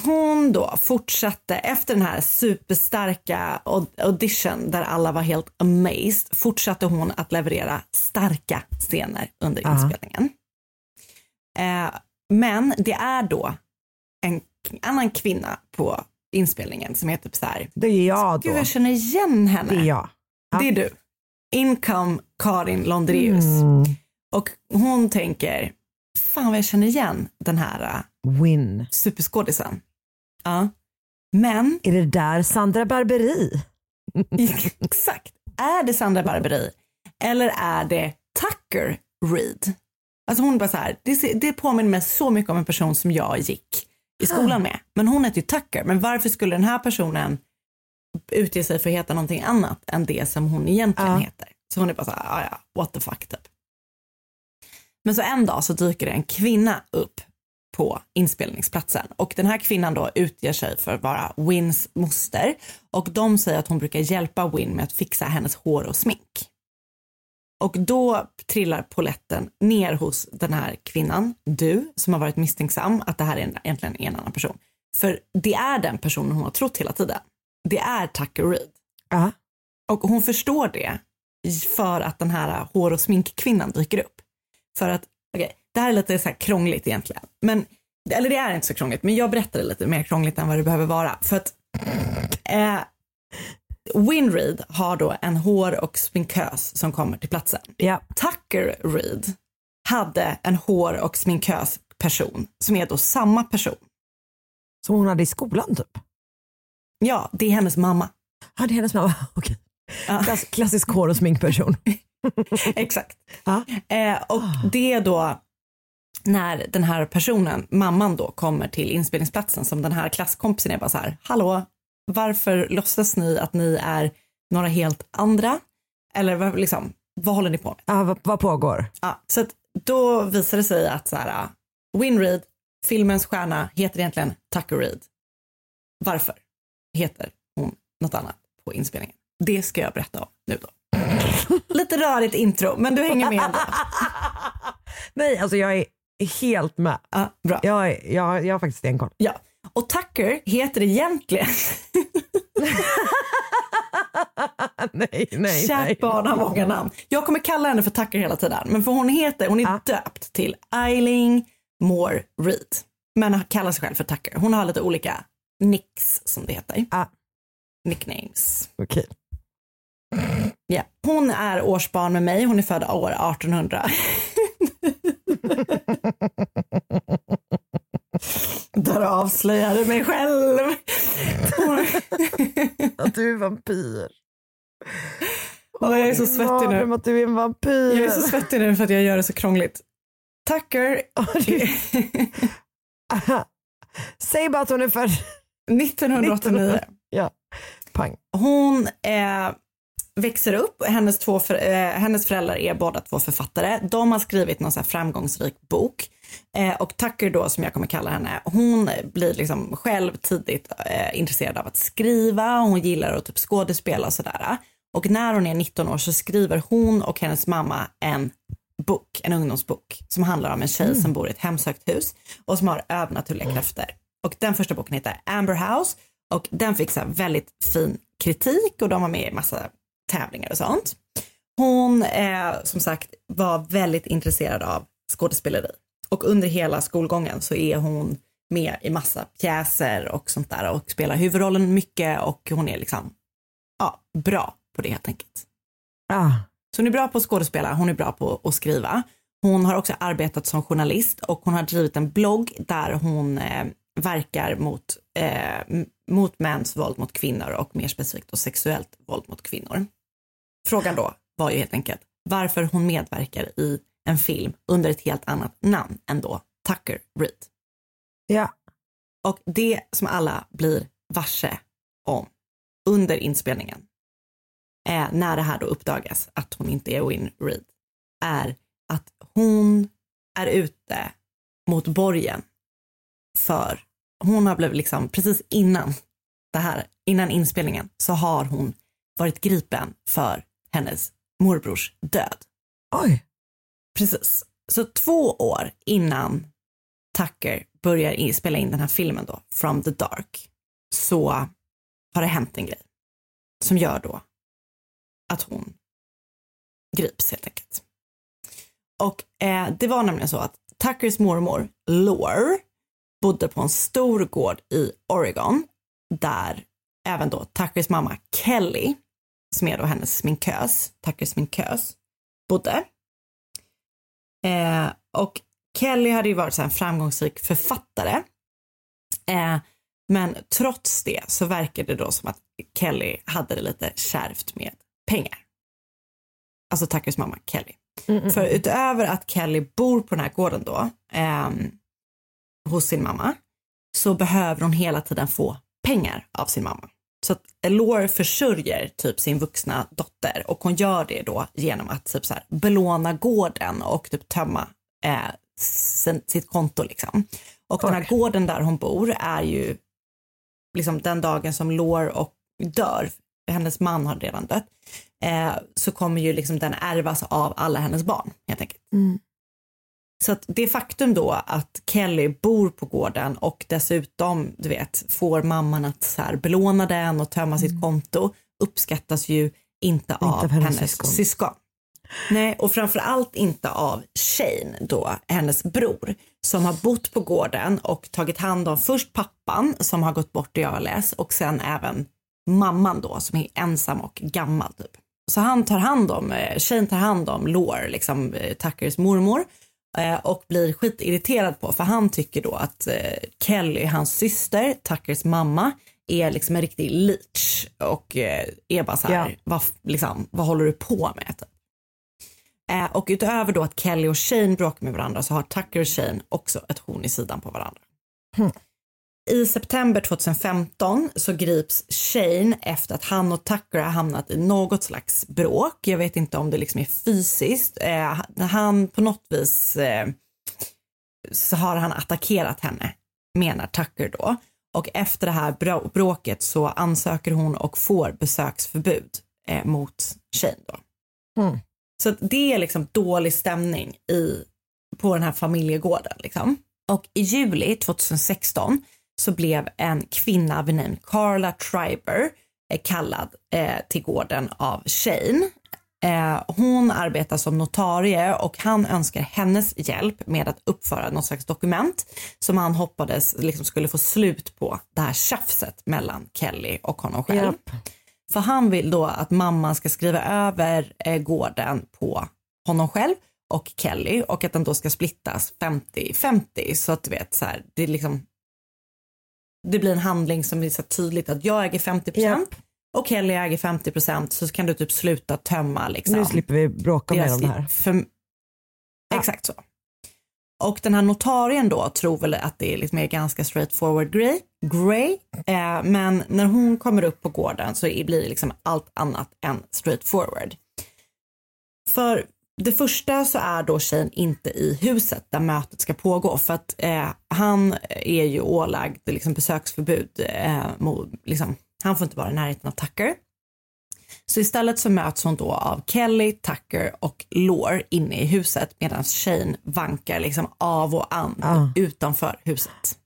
hon då fortsatte efter den här superstarka audition där alla var helt amazed fortsatte hon att leverera starka scener under uh. inspelningen. Eh, men det är då en annan kvinna på inspelningen som typ så här. Det är jag då. Gud, jag känner igen henne. Det är jag. Ja. Det är du. Income Karin Londreus. Mm. Och hon tänker, fan vad jag känner igen den här Win. superskådisen. Ja. Men. Är det där Sandra Barberi? exakt. Är det Sandra Barberi? Eller är det Tucker Reed? Alltså hon bara så här, det, det påminner mig så mycket om en person som jag gick i skolan med. Men hon heter ju Tucker. Men varför skulle den här personen utge sig för att heta någonting annat än det som hon egentligen Ja. heter? Så hon är bara så här, "Ah, ja, what the fuck typ. Men så en dag så dyker det en kvinna upp på inspelningsplatsen och den här kvinnan då utger sig för att vara Wins moster och de säger att hon brukar hjälpa Win med att fixa hennes hår och smink. Och då trillar poletten ner hos den här kvinnan, du, som har varit misstänksam att det här är en, egentligen en annan person. För det är den personen hon har trott hela tiden. Det är Tucker Reed. Ja. Och hon förstår det för att den här hår och sminkkvinnan dyker upp. För att, okej, det här är lite så här krångligt egentligen. Men, eller det är inte så krångligt, men jag berättar det lite mer krångligt än vad det behöver vara. För att eh, Winreed har då en hår och sminkös som kommer till platsen. Ja. Tucker Reed hade en hår och sminkös person som är då samma person. Som hon hade i skolan typ? Ja, det är hennes mamma. Ja, det är hennes mamma. Okej. Klass, klassisk hår och sminkperson. Exakt. Ja. Eh, och det är då när den här personen, mamman då, kommer till inspelningsplatsen som den här klasskompisen är bara så här, hallå, varför låtsas ni att ni är några helt andra? Eller liksom, vad håller ni på med? Ja, vad, vad pågår? Ja, så att då visar det sig att så här, Win Reed, filmens stjärna, heter egentligen Tucker Reed. Varför heter hon något annat på inspelningen? Det ska jag berätta om nu då. Lite rörigt intro, men du hänger med ändå. Nej, alltså jag är helt med. Ja, bra. Jag, jag, jag har faktiskt stenkoll. Ja, och Tucker heter egentligen nej, nej, Kärt nej. barn har många namn. Jag kommer kalla henne för Tucker hela tiden, men för hon heter, hon är döpt till Eiling Moore Reed. Men kallar sig själv för Tucker. Hon har lite olika nicks som det heter. Nicknames. Okej. Ja. Hon är årsbarn med mig, hon är född år 1800. Där avslöjade mig själv. Att du är vampyr. Åh, jag är så svettig nu. Att du är en vampyr. Jag är så svettig nu för att jag gör det så krångligt. Tucker. Säg bara att hon är född 1989. Ja, pang. Hon eh, växer upp, hennes, två för, eh, hennes föräldrar är båda två författare. De har skrivit någon så här framgångsrik bok. Eh, och Tucker då, som jag kommer kalla henne, hon blir liksom själv tidigt eh, intresserad av att skriva. Hon gillar att typ skådespela och sådär. Och när hon är 19 år så skriver hon och hennes mamma en bok, en ungdomsbok, som handlar om en tjej som bor i ett hemsökt hus och som har övernaturliga krafter. Och den första boken heter Amber House och den fick så väldigt fin kritik och de var med i massa tävlingar och sånt. Hon eh, som sagt var väldigt intresserad av skådespeleri och under hela skolgången så är hon med i massa pjäser och sånt där och spelar huvudrollen mycket och hon är liksom ja, bra på det helt enkelt. Ah. Så hon är bra på att skådespela, hon är bra på att skriva. Hon har också arbetat som journalist och hon har drivit en blogg där hon eh, verkar mot, eh, mot mäns våld mot kvinnor och mer specifikt då sexuellt våld mot kvinnor. Frågan då var ju helt enkelt varför hon medverkar i en film under ett helt annat namn än då Tucker Reed. Ja. Och det som alla blir varse om under inspelningen, eh, när det här då uppdagas att hon inte är Win Reed, är att hon är ute mot borgen för hon har blivit liksom precis innan det här, innan inspelningen så har hon varit gripen för hennes morbrors död. Oj. Precis. Så två år innan Tucker börjar spela in den här filmen då, From the Dark, så har det hänt en grej som gör då att hon grips helt enkelt. Och eh, det var nämligen så att Tuckers mormor, Lore, bodde på en stor gård i Oregon där även då Tuckers mamma Kelly, som är då hennes sminkös, Tuckers sminkös, bodde. Eh, och Kelly hade ju varit så en framgångsrik författare. Eh, men trots det så verkade det då som att Kelly hade det lite kärvt med pengar. Alltså Tuckers mamma Kelly. För utöver att Kelly bor på den här gården då, ehm, hos sin mamma, så behöver hon hela tiden få pengar av sin mamma. Så att Lore försörjer typ sin vuxna dotter och hon gör det då genom att typ så här belåna gården och typ tömma eh, sin, sitt konto liksom. Och den här gården där hon bor är ju liksom den dagen som Lore och dör, hennes man har redan dött, eh, så kommer ju liksom den ärvas av alla hennes barn helt enkelt. Så att det faktum då att Kelly bor på gården och dessutom, du vet, får mamman att så här belåna den och tömma sitt konto uppskattas ju inte, av, av hennes syskon. syskon. Nej, och framför allt inte av Shane då, hennes bror, som har bott på gården och tagit hand om först pappan som har gått bort i ALS och sen även mamman då som är ensam och gammal typ. Så han tar hand om, eh, Shane tar hand om Lore, liksom eh, Tuckers mormor eh, och blir skitirriterad på för han tycker då att eh, Kelly, hans syster, Tuckers mamma, är liksom en riktig leech och eh, är bara så här, Ja. vad, liksom, vad håller du på med? Typ. Eh, och utöver då att Kelly och Shane bråkar med varandra så har Tucker och Shane också ett horn i sidan på varandra. I september 2015 så grips Shane efter att han och Tucker har hamnat i något slags bråk. Jag vet inte om det liksom är fysiskt. Eh, han på något vis eh, så har han attackerat henne, menar Tucker då. Och efter det här brå- bråket så ansöker hon och får besöksförbud eh, mot Shane då. Så att det är liksom dålig stämning i, på den här familjegården. Liksom. Och i juli 2016 så blev en kvinna vid namn Carla Triber eh, kallad eh, till gården av Shane. Eh, hon arbetar som notarie och han önskar hennes hjälp med att uppföra något slags dokument som han hoppades liksom skulle få slut på det här tjafset mellan Kelly och honom själv. Japp. För han vill då att mamman ska skriva över gården på honom själv och Kelly och att den då ska splittas 50-50 så att du vet så här, det är liksom det blir en handling som visar tydligt att jag äger 50% och Kelly äger 50% så kan du typ sluta tömma liksom. Nu slipper vi bråka mer om det här. För... Exakt så. Och den här notarien då tror väl att det är liksom är ganska straightforward grey, grey. Eh, men när hon kommer upp på gården så blir det liksom allt annat än straightforward. För det första så är då Shane inte i huset där mötet ska pågå för att eh, han är ju ålagd liksom besöksförbud. Eh, mot, liksom, han får inte vara i närheten av Tucker. Så istället så möts hon då av Kelly, Tucker och Lore inne i huset medan Shane vankar liksom av och an utanför huset.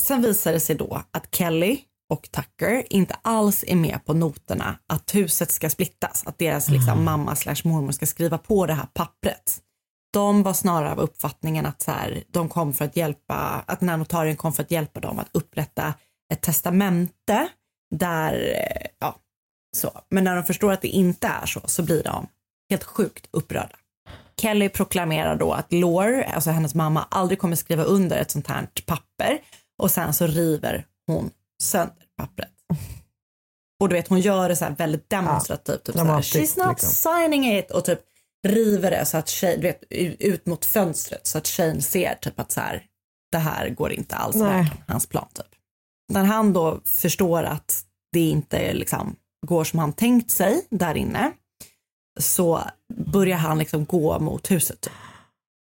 Sen visar det sig då att Kelly och Tucker inte alls är med på noterna att huset ska splittas, att deras liksom, mamma slash mormor ska skriva på det här pappret. de var snarare av uppfattningen att så här, de kom för att hjälpa, att den här notarien kom för att hjälpa dem att upprätta ett testamente där, eh, ja, så. Men när de förstår att det inte är så, så blir de helt sjukt upprörda. Kelly proklamerar då att Lore, alltså hennes mamma, aldrig kommer skriva under ett sånt här papper och sen så river hon sönder pappret. Och du vet, hon gör det så här väldigt demonstrativt. Typ så här, She's not liksom. signing it och typ river det så att tjej, du vet, ut mot fönstret så att tjejen ser typ att så här, det här går inte alls verkligen hans plan typ. När han då förstår att det inte liksom går som han tänkt sig där inne så börjar han liksom gå mot huset. Typ.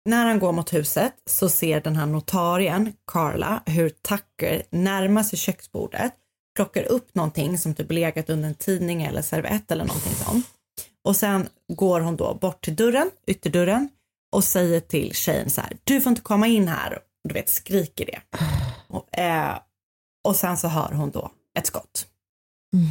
När han går mot huset så ser den här notarien, Carla, hur Tucker närmar sig köksbordet, plockar upp någonting som typ legat under en tidning eller servett eller någonting sånt. Och sen går hon då bort till dörren, ytterdörren och säger till tjejen så här, du får inte komma in här. Du vet, skriker det. Och, eh, och sen så hör hon då ett skott. Mm.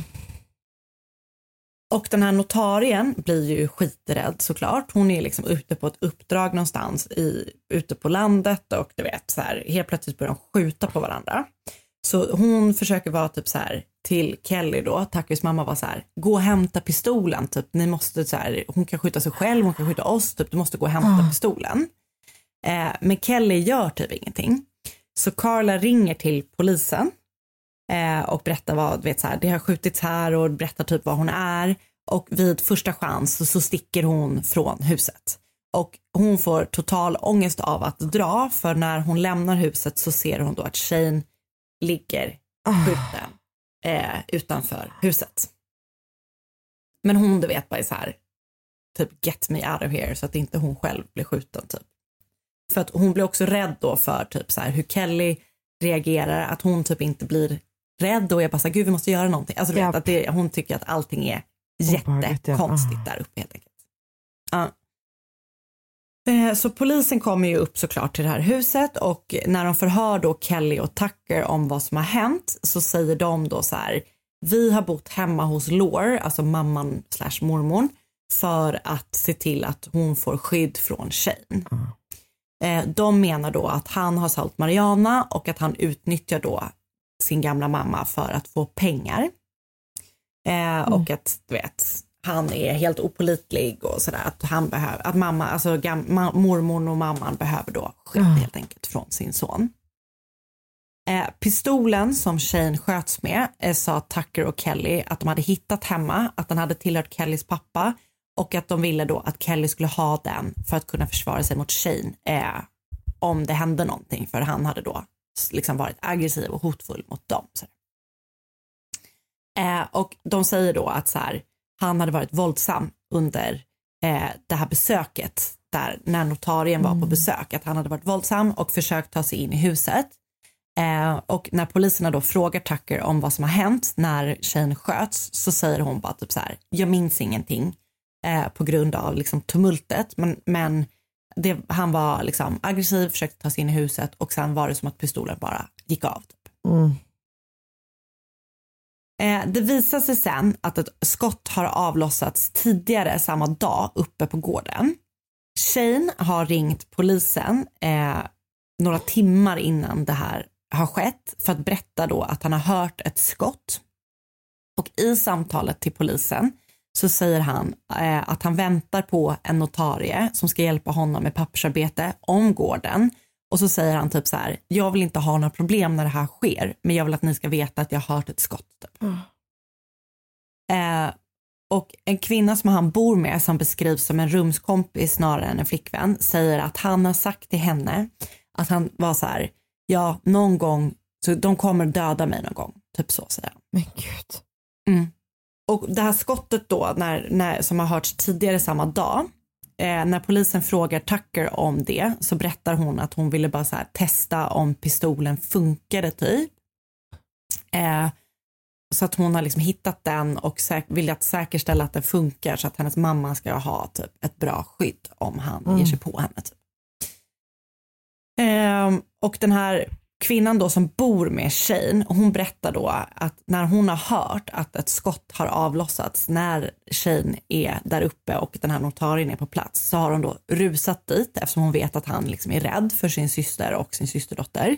Och den här notarien blir ju skiträdd såklart. Hon är liksom ute på ett uppdrag någonstans i, ute på landet och du vet så här, helt plötsligt börjar de skjuta på varandra. Så hon försöker vara typ så här till Kelly då, Tuckers mamma var så här, gå och hämta pistolen, typ ni måste så här, hon kan skjuta sig själv, hon kan skjuta oss, typ du måste gå och hämta pistolen. Eh, men Kelly gör typ ingenting. Så Carla ringer till polisen eh, och berättar vad, vet så här, det har skjutits här och berättar typ vad hon är. Och vid första chans så, så sticker hon från huset. Och hon får total ångest av att dra för när hon lämnar huset så ser hon då att Shane ligger skjuten eh, utanför huset. Men hon du vet bara är så här, typ get me out of here så att inte hon själv blir skjuten typ. För att hon blir också rädd då för typ så här hur Kelly reagerar, att hon typ inte blir rädd och jag bara så gud vi måste göra någonting. Alltså du vet Japp. att det, hon tycker att allting är Obehagligt, ja. jättekonstigt Ah. där uppe helt enkelt. Ja. Eh, Så polisen kommer ju upp såklart till det här huset och när de förhör då Kelly och Tucker om vad som har hänt så säger de då så här, vi har bott hemma hos Lore, alltså mamman slash mormor, för att se till att hon får skydd från Shane. Eh, De menar då att han har sålt Mariana och att han utnyttjar då sin gamla mamma för att få pengar. Eh, Och att du vet, han är helt opolitlig och sådär. Att han behöver, att mamma, alltså gam, ma, mormor och mamman behöver då skydd helt enkelt från sin son. Eh, pistolen som Shane sköts med eh, sa Tucker och Kelly att de hade hittat hemma, att den hade tillhört Kellys pappa och att de ville då att Kelly skulle ha den för att kunna försvara sig mot Shane eh, om det hände någonting för han hade då liksom varit aggressiv och hotfull mot dem. Eh, och de säger då att så här, han hade varit våldsam under eh, det här besöket där när notarien var på besök, att han hade varit våldsam och försökt ta sig in i huset. Eh, och när poliserna då frågar Tucker om vad som har hänt när tjejen sköts så säger hon bara typ så här, jag minns ingenting eh, på grund av liksom tumultet, men, men det, han var liksom aggressiv, försökte ta sig in i huset och sen var det som att pistolen bara gick av. Typ. Mm. Eh, det visar sig sen att ett skott har avlossats tidigare samma dag uppe på gården. Shane har ringt polisen eh, några timmar innan det här har skett för att berätta då att han har hört ett skott. Och i samtalet till polisen så säger han eh, att han väntar på en notarie som ska hjälpa honom med pappersarbete om gården. Och så säger han typ så här, jag vill inte ha några problem när det här sker, men jag vill att ni ska veta att jag har hört ett skott. Typ. Eh, och en kvinna som han bor med, som beskrivs som en rumskompis snarare än en flickvän, säger att han har sagt till henne att han var så här, ja, någon gång, så de kommer döda mig någon gång. Typ så säger han. Men gud. Mm. Och det här skottet då, när, när, som har hörts tidigare samma dag, eh, när polisen frågar Tucker om det så berättar hon att hon ville bara här, testa om pistolen funkade typ. Eh, så att hon har liksom hittat den och säk- vill att säkerställa att den funkar så att hennes mamma ska ha typ ett bra skydd om han Mm. ger sig på henne. Typ. Ehm, och den här kvinnan då som bor med Shane, hon berättar då att när hon har hört att ett skott har avlossats när Shane är där uppe och den här notarien är på plats så har hon då rusat dit eftersom hon vet att han liksom är rädd för sin syster och sin systerdotter.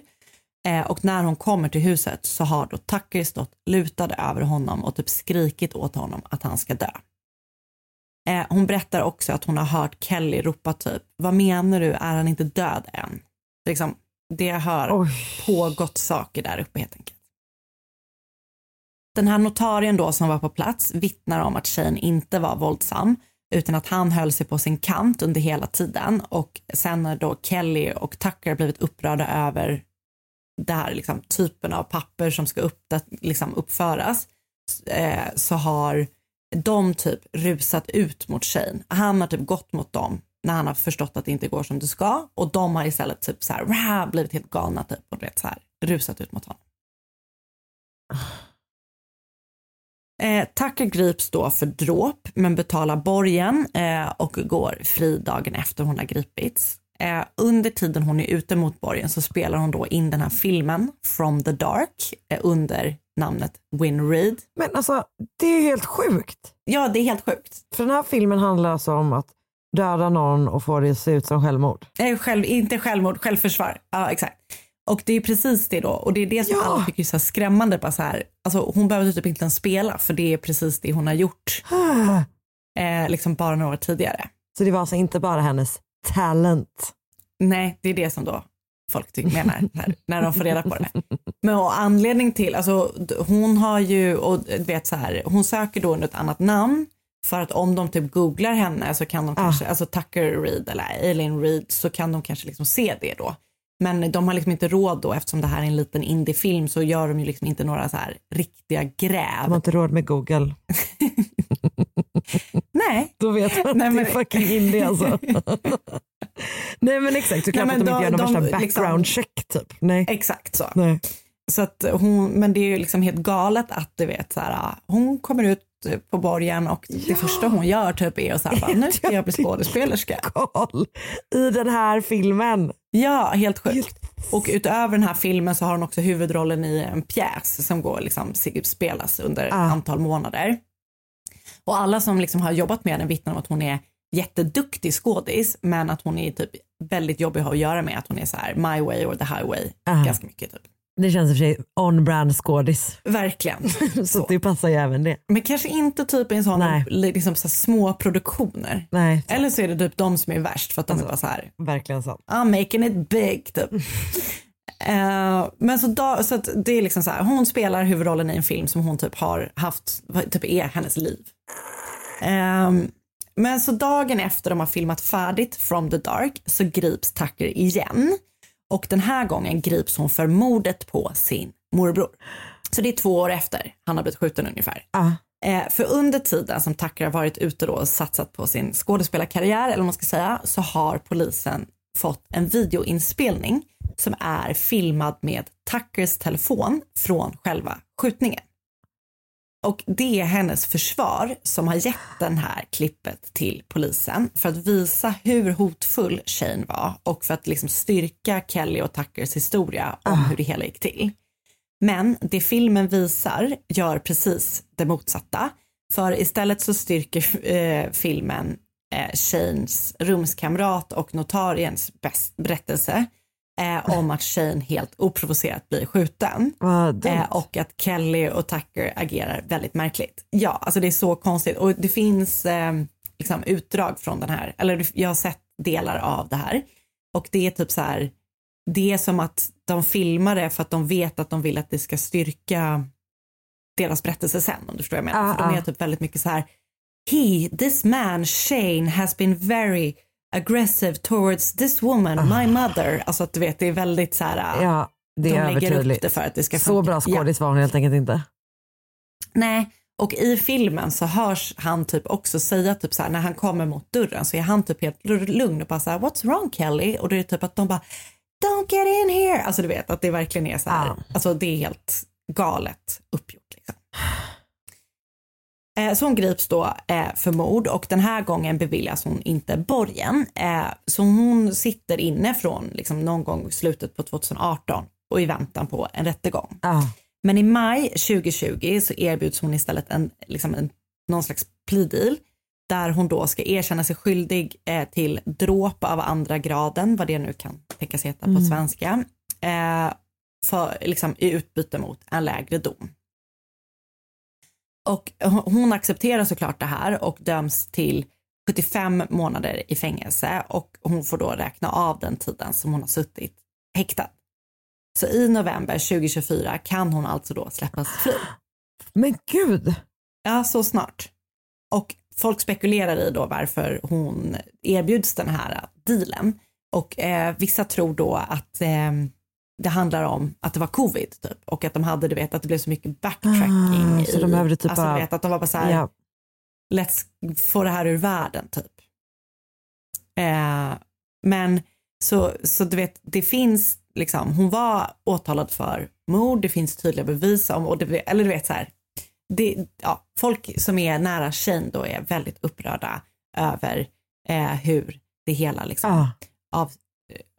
Eh, och när hon kommer till huset så har då Tucker stått lutad över honom och typ skrikit åt honom att han ska dö. Eh, hon berättar också att hon har hört Kelly ropa typ, vad menar du, är han inte död än? Liksom, det har pågått saker där uppe helt enkelt. Den här notarien då som var på plats vittnar om att Shane inte var våldsam utan att han höll sig på sin kant under hela tiden och sen när då Kelly och Tucker blivit upprörda över det här liksom, typen av papper som ska upp, liksom, uppföras eh, så har de typ rusat ut mot Shane. Han har typ gått mot dem när han har förstått att det inte går som det ska och de har istället typ så här, rah, blivit helt galna typ och vet, så här, rusat ut mot honom. Eh, Tucker grips då för dråp men betalar borgen eh, och går fri dagen efter hon har gripits. Eh, under tiden hon är ute mot borgen så spelar hon då in den här filmen From the Dark eh, under namnet Win Reed. Men alltså, det är helt sjukt. Ja, det är helt sjukt. För den här filmen handlar alltså om att döda någon och få det att se ut som självmord. Eh, själv, inte självmord, självförsvar. Ja, exakt. Och det är precis det då. Och det är det som Ja. alla tycker är så skrämmande. Bara så här, alltså, hon behöver typ inte ens spela för det är precis det hon har gjort. Eh, liksom bara några år tidigare. Så det var alltså inte bara hennes talent. Nej, det är det som då folk tycker menar här, när de får reda på det. Men och anledning till, alltså hon har ju, och du vet så här, hon söker då under ett annat namn för att om de typ googlar henne så kan de kanske, alltså Tucker Reed eller Eileen Reed så kan de kanske liksom se det då. Men de har liksom inte råd då eftersom det här är en liten indiefilm så gör de ju liksom inte några så här riktiga De gräv. har inte råd med Google. Nej. Då vet man Nej, att det är men- fucking indie alltså. Nej men exakt, såklart Nej, att de inte de- gör någon de värsta liksom- background check typ. Nej. Exakt så. Nej. Så att hon, men det är ju liksom helt galet att du vet så här, hon kommer ut på borgen och det första hon gör typ är att här, bara, nu ska jag bli skådespelerska. I den här filmen. Ja, helt sjukt. Och utöver den här filmen så har hon också huvudrollen i en pjäs som går liksom spelas under ett Ah. antal månader. Och alla som liksom har jobbat med henne vittnar om att hon är jätteduktig skådis men att hon är typ väldigt jobbig att ha att göra med. Att hon är så här my way or the highway Ah. ganska mycket typ. Det känns i och för sig on-brand skådis. Verkligen. Så, att det passar ju även det. Men kanske inte typ i en sån Nej. liksom så små produktioner. Nej, Eller så är det typ de som är värst för att de Alltså. är bara så här, verkligen sant. I'm making it big typ. Eh, men så, da, så att det är liksom så här, hon spelar huvudrollen i en film som hon typ har haft, typ är hennes liv. Ehm, men så dagen efter de har filmat färdigt From the Dark så grips Tucker igen. Och den här gången grips hon för mordet på sin morbror. Så det är två år efter han har blivit skjuten ungefär. Ah. Eh, för under tiden som Tucker har varit ute då och satsat på sin skådespelarkarriär, eller vad man ska säga, så har polisen fått en videoinspelning som är filmad med Tuckers telefon från själva skjutningen. Och det är hennes försvar som har gett den här klippet till polisen för att visa hur hotfull Shane var och för att liksom styrka Kelly och Tuckers historia om hur det hela gick till. Men det filmen visar gör precis det motsatta. För istället så styrker eh, filmen eh, Shanes rumskamrat och notariens berättelse eh, om att Shane helt oprovocerat blir skjuten. Eh, och att Kelly och Tucker agerar väldigt märkligt. Ja, alltså det är så konstigt. Och det finns eh, liksom utdrag från den här, eller jag har sett delar av det här. Och det är typ så här, det är som att de filmar det för att de vet att de vill att det ska styrka deras berättelse sen, om du förstår vad jag menar. Ah, för de är ah. typ väldigt mycket så här, he, this man, Shane, has been very aggressive towards this woman, my mother. Alltså att du vet, det är väldigt så här, Ah. Ja, det de är lägger upp övertydligt. det för att det ska Så funka. bra skådis var hon helt enkelt inte. Nej, och i filmen så hörs han typ också säga typ så här när han kommer mot dörren så är han typ helt lugn och bara så här what's wrong Kelly? Och det är typ att de bara don't get in here. Alltså du vet att det verkligen är så här, Ja. alltså det är helt galet uppgjort liksom. Eh, Så hon grips då eh, för mord och den här gången beviljas hon inte borgen. Eh, Så hon sitter inne från liksom någon gång i slutet på 2018 och i väntan på en rättegång. Ah. Men i maj 2020 så erbjuds hon istället en, liksom en, någon slags plea deal där hon då ska erkänna sig skyldig till dråp av andra graden, vad det nu kan tänkas heta på Mm. svenska, eh, för, liksom, i utbyte mot en lägre dom. Och hon- accepterar såklart det här och döms till 75 månader i fängelse och hon får då räkna av den tiden som hon har suttit häktad. Så i november 2024 kan hon alltså då släppas fri. Men gud! Ja, så snart. Och folk spekulerar i då varför hon erbjuds den här dealen. Och eh, vissa tror då att eh, det handlar om att det var covid typ och att de hade, du vet, att det blev så mycket backtracking. Ah, så de behövde typ alltså, bara- vet, att de var bara så här, Ja. let's få det här ur världen typ. Eh, men så, så du vet, det finns liksom, hon var åtalad för mord, det finns tydliga bevis om, och det, eller du vet så här, det, ja, folk som är nära Shane då är väldigt upprörda över eh, hur det hela liksom Ah. av,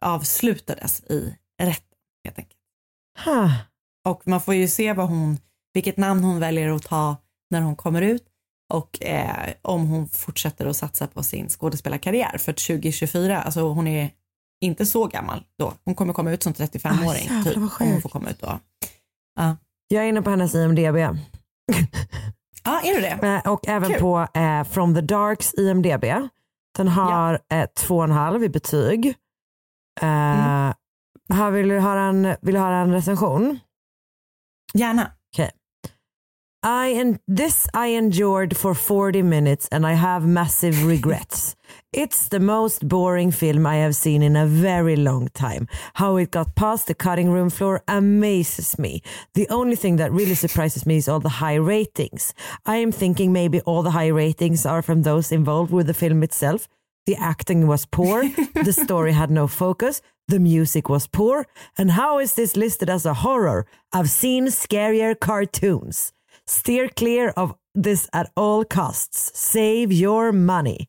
avslutades i rätten helt enkelt. Huh. Och man får ju se vad hon, vilket namn hon väljer att ta när hon kommer ut och eh, om hon fortsätter att satsa på sin skådespelarkarriär. För 2024, alltså hon är inte så gammal då. Hon kommer komma ut som 35-åring Ah, jävlar, typ, om hon får komma ut då. Ja, Jag är inne på hennes IMDB. ah, är du det? Eh, Och även Kul. på eh, From the Darks IMDB. Den har eh, två och en halv i betyg. Eh, Mm. Här vill, du höra en, vill du höra en recension? Gärna. Okay. I en- this I endured for 40 minutes and I have massive regrets. It's the most boring film I have seen in a very long time. How it got past the cutting room floor amazes me. The only thing that really surprises me is all the high ratings. I am thinking maybe all the high ratings are from those involved with the film itself. The acting was poor, the story had no focus, the music was poor, and how is this listed as a horror? I've seen scarier cartoons. Steer clear of this at all costs. Save your money.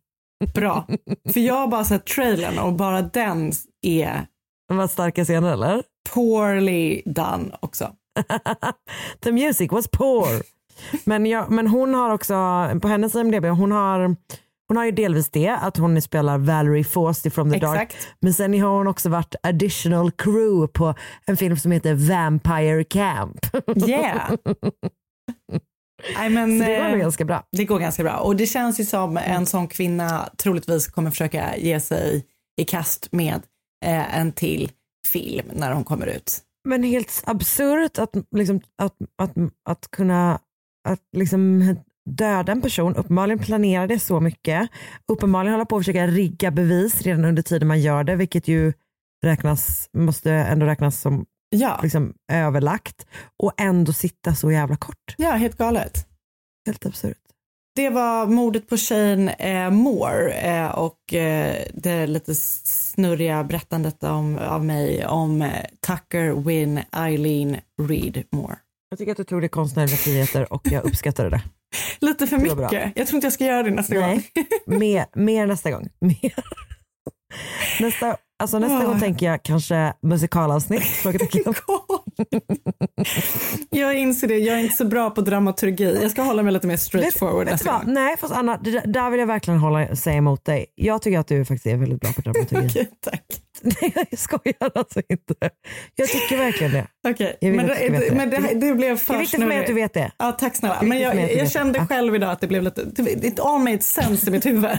Bra. För jag har bara sett trailern och bara den är Vad starka scener eller? poorly done också. The music was poor. Men, jag, men hon har också, på hennes IMDB, hon har, hon har ju delvis det, att hon spelar Valerie Fawsty from the Dark. Exakt. Men sen har hon också varit additional crew på en film som heter Vampire Camp. Yeah. Nej, men, Så det var eh, nog ganska bra. Det går ganska bra och det känns ju som en sån kvinna troligtvis kommer försöka ge sig i kast med eh, en till film när hon kommer ut. Men helt absurt att, liksom, att, att, att kunna att liksom döda en person, uppenbarligen planera det så mycket, uppenbarligen hålla på att försöka rigga bevis redan under tiden man gör det, vilket ju räknas, måste ändå räknas som Ja, liksom, överlagt och ändå sitta så jävla kort. ja helt galet. Helt absurt. Det var mordet på Shane eh, Moore eh, och eh, det lite snurriga berättandet om, av mig om eh, Tucker Win Eileen Reed Moore. Jag tycker att du tog det konstnärliga friheter och jag uppskattade det. Lite för Det bra. mycket. Jag tror inte jag ska göra det nästa gång. Nej, mer, mer nästa gång. Mer. Nästa, alltså nästa Ah. gång tänker jag kanske musikalavsnitt. Jag inser det, jag är inte så bra på dramaturgi. Jag ska hålla mig lite mer straightforward nästa gång. Nej, fast Anna, där vill jag verkligen hålla, säga emot dig. Jag tycker att du faktiskt är väldigt bra på dramaturgi. Okej, tack. Nej, jag skojar alltså inte. Jag tycker verkligen det. Okej, Jag vill men, det, men det, det blev för Det är viktigt för mig att du vet det. Ja, tack snälla. Men jag, jag vet kände det. själv idag att det blev lite, it all made sense i mitt huvud.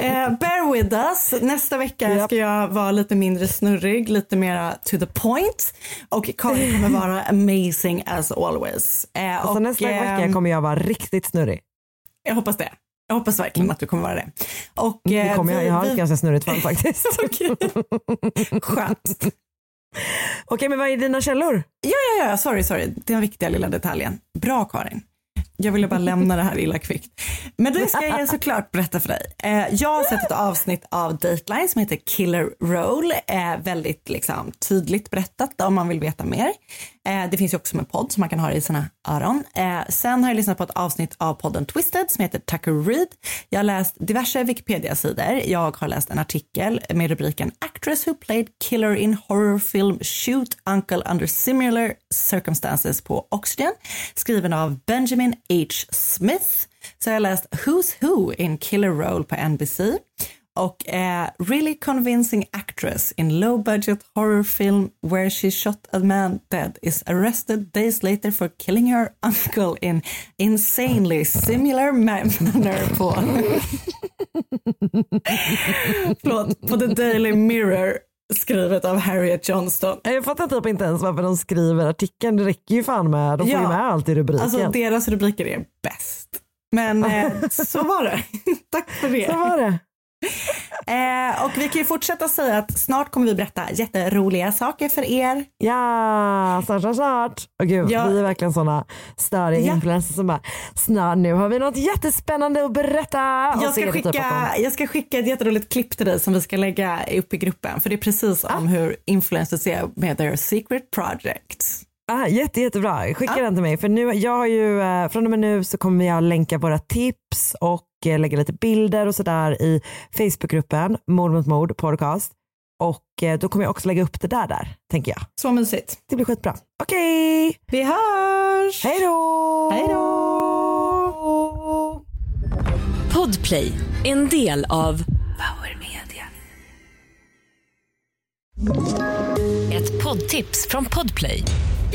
eh, bear with us. Nästa vecka Japp. ska jag vara lite mindre snurrig, lite mer to the point. Och Karin kommer vara amazing as always. Eh, Alltså och, nästa ehm, vecka kommer jag vara riktigt snurrig. Jag hoppas det. Jag hoppas verkligen att du kommer vara det. Och, Det eh, kommer jag, jag har ett ganska snurrigt fall faktiskt. Okej. Skönt. Okej, men vad är dina källor? Ja, ja, ja, sorry, sorry. Den viktiga lilla detaljen. Bra Karin. Jag ville bara lämna det här illa kvickt. Men det ska jag såklart berätta för dig. Eh, jag har sett ett avsnitt av Dateline som heter Killer Roll. Eh, väldigt liksom, tydligt berättat om man vill veta mer. Eh, det finns ju också som en podd som man kan ha i sina öron. Eh, sen har jag lyssnat på ett avsnitt av podden Twisted som heter Tucker Reed. Jag har läst diverse Wikipedia-sidor. Jag har läst en artikel med rubriken Actress who played killer in horror film Shoot Uncle under similar circumstances på Oxygen skriven av Benjamin H. Smith. Så jag har läst Who's Who in Killer Role på NBC och eh, Really Convincing Actress in Low Budget Horror Film Where She Shot a Man Dead is Arrested Days Later for Killing Her Uncle in Insanely Similar Manner på, Förlåt, på The Daily Mirror skrivet av Harriet Johnston. Jag fattar typ inte ens varför de skriver artikeln. Det räcker ju fan med, de får ju med allt i rubriken. Alltså deras rubriker är bäst. Men eh, så var det. Tack för det. Så var det. Eh, och vi kan ju fortsätta säga att snart kommer vi berätta jätteroliga saker för er. Ja, snart, snart, snart. Och gud, Ja. Vi är verkligen såna störiga Ja. influencers som bara, snart nu har vi något jättespännande att berätta. Jag ska, typ skicka, de- jag ska skicka ett jätteroligt klipp till dig som vi ska lägga upp i gruppen. För det är precis Ah. om hur influencers är med their secret projects. Ah, jätte, jättebra, skicka den till mig. För nu, jag har ju, eh, från och med nu så kommer jag länka våra tips och lägga lite bilder och sådär i Facebookgruppen Mord mot mord podcast. Och eh, då kommer jag också lägga upp det där där, tänker jag. Så mysigt. Det blir skitbra. Okej, Vi hörs! hej då! Hej då! Podplay, en del av Power Media. Ett poddtips från Podplay.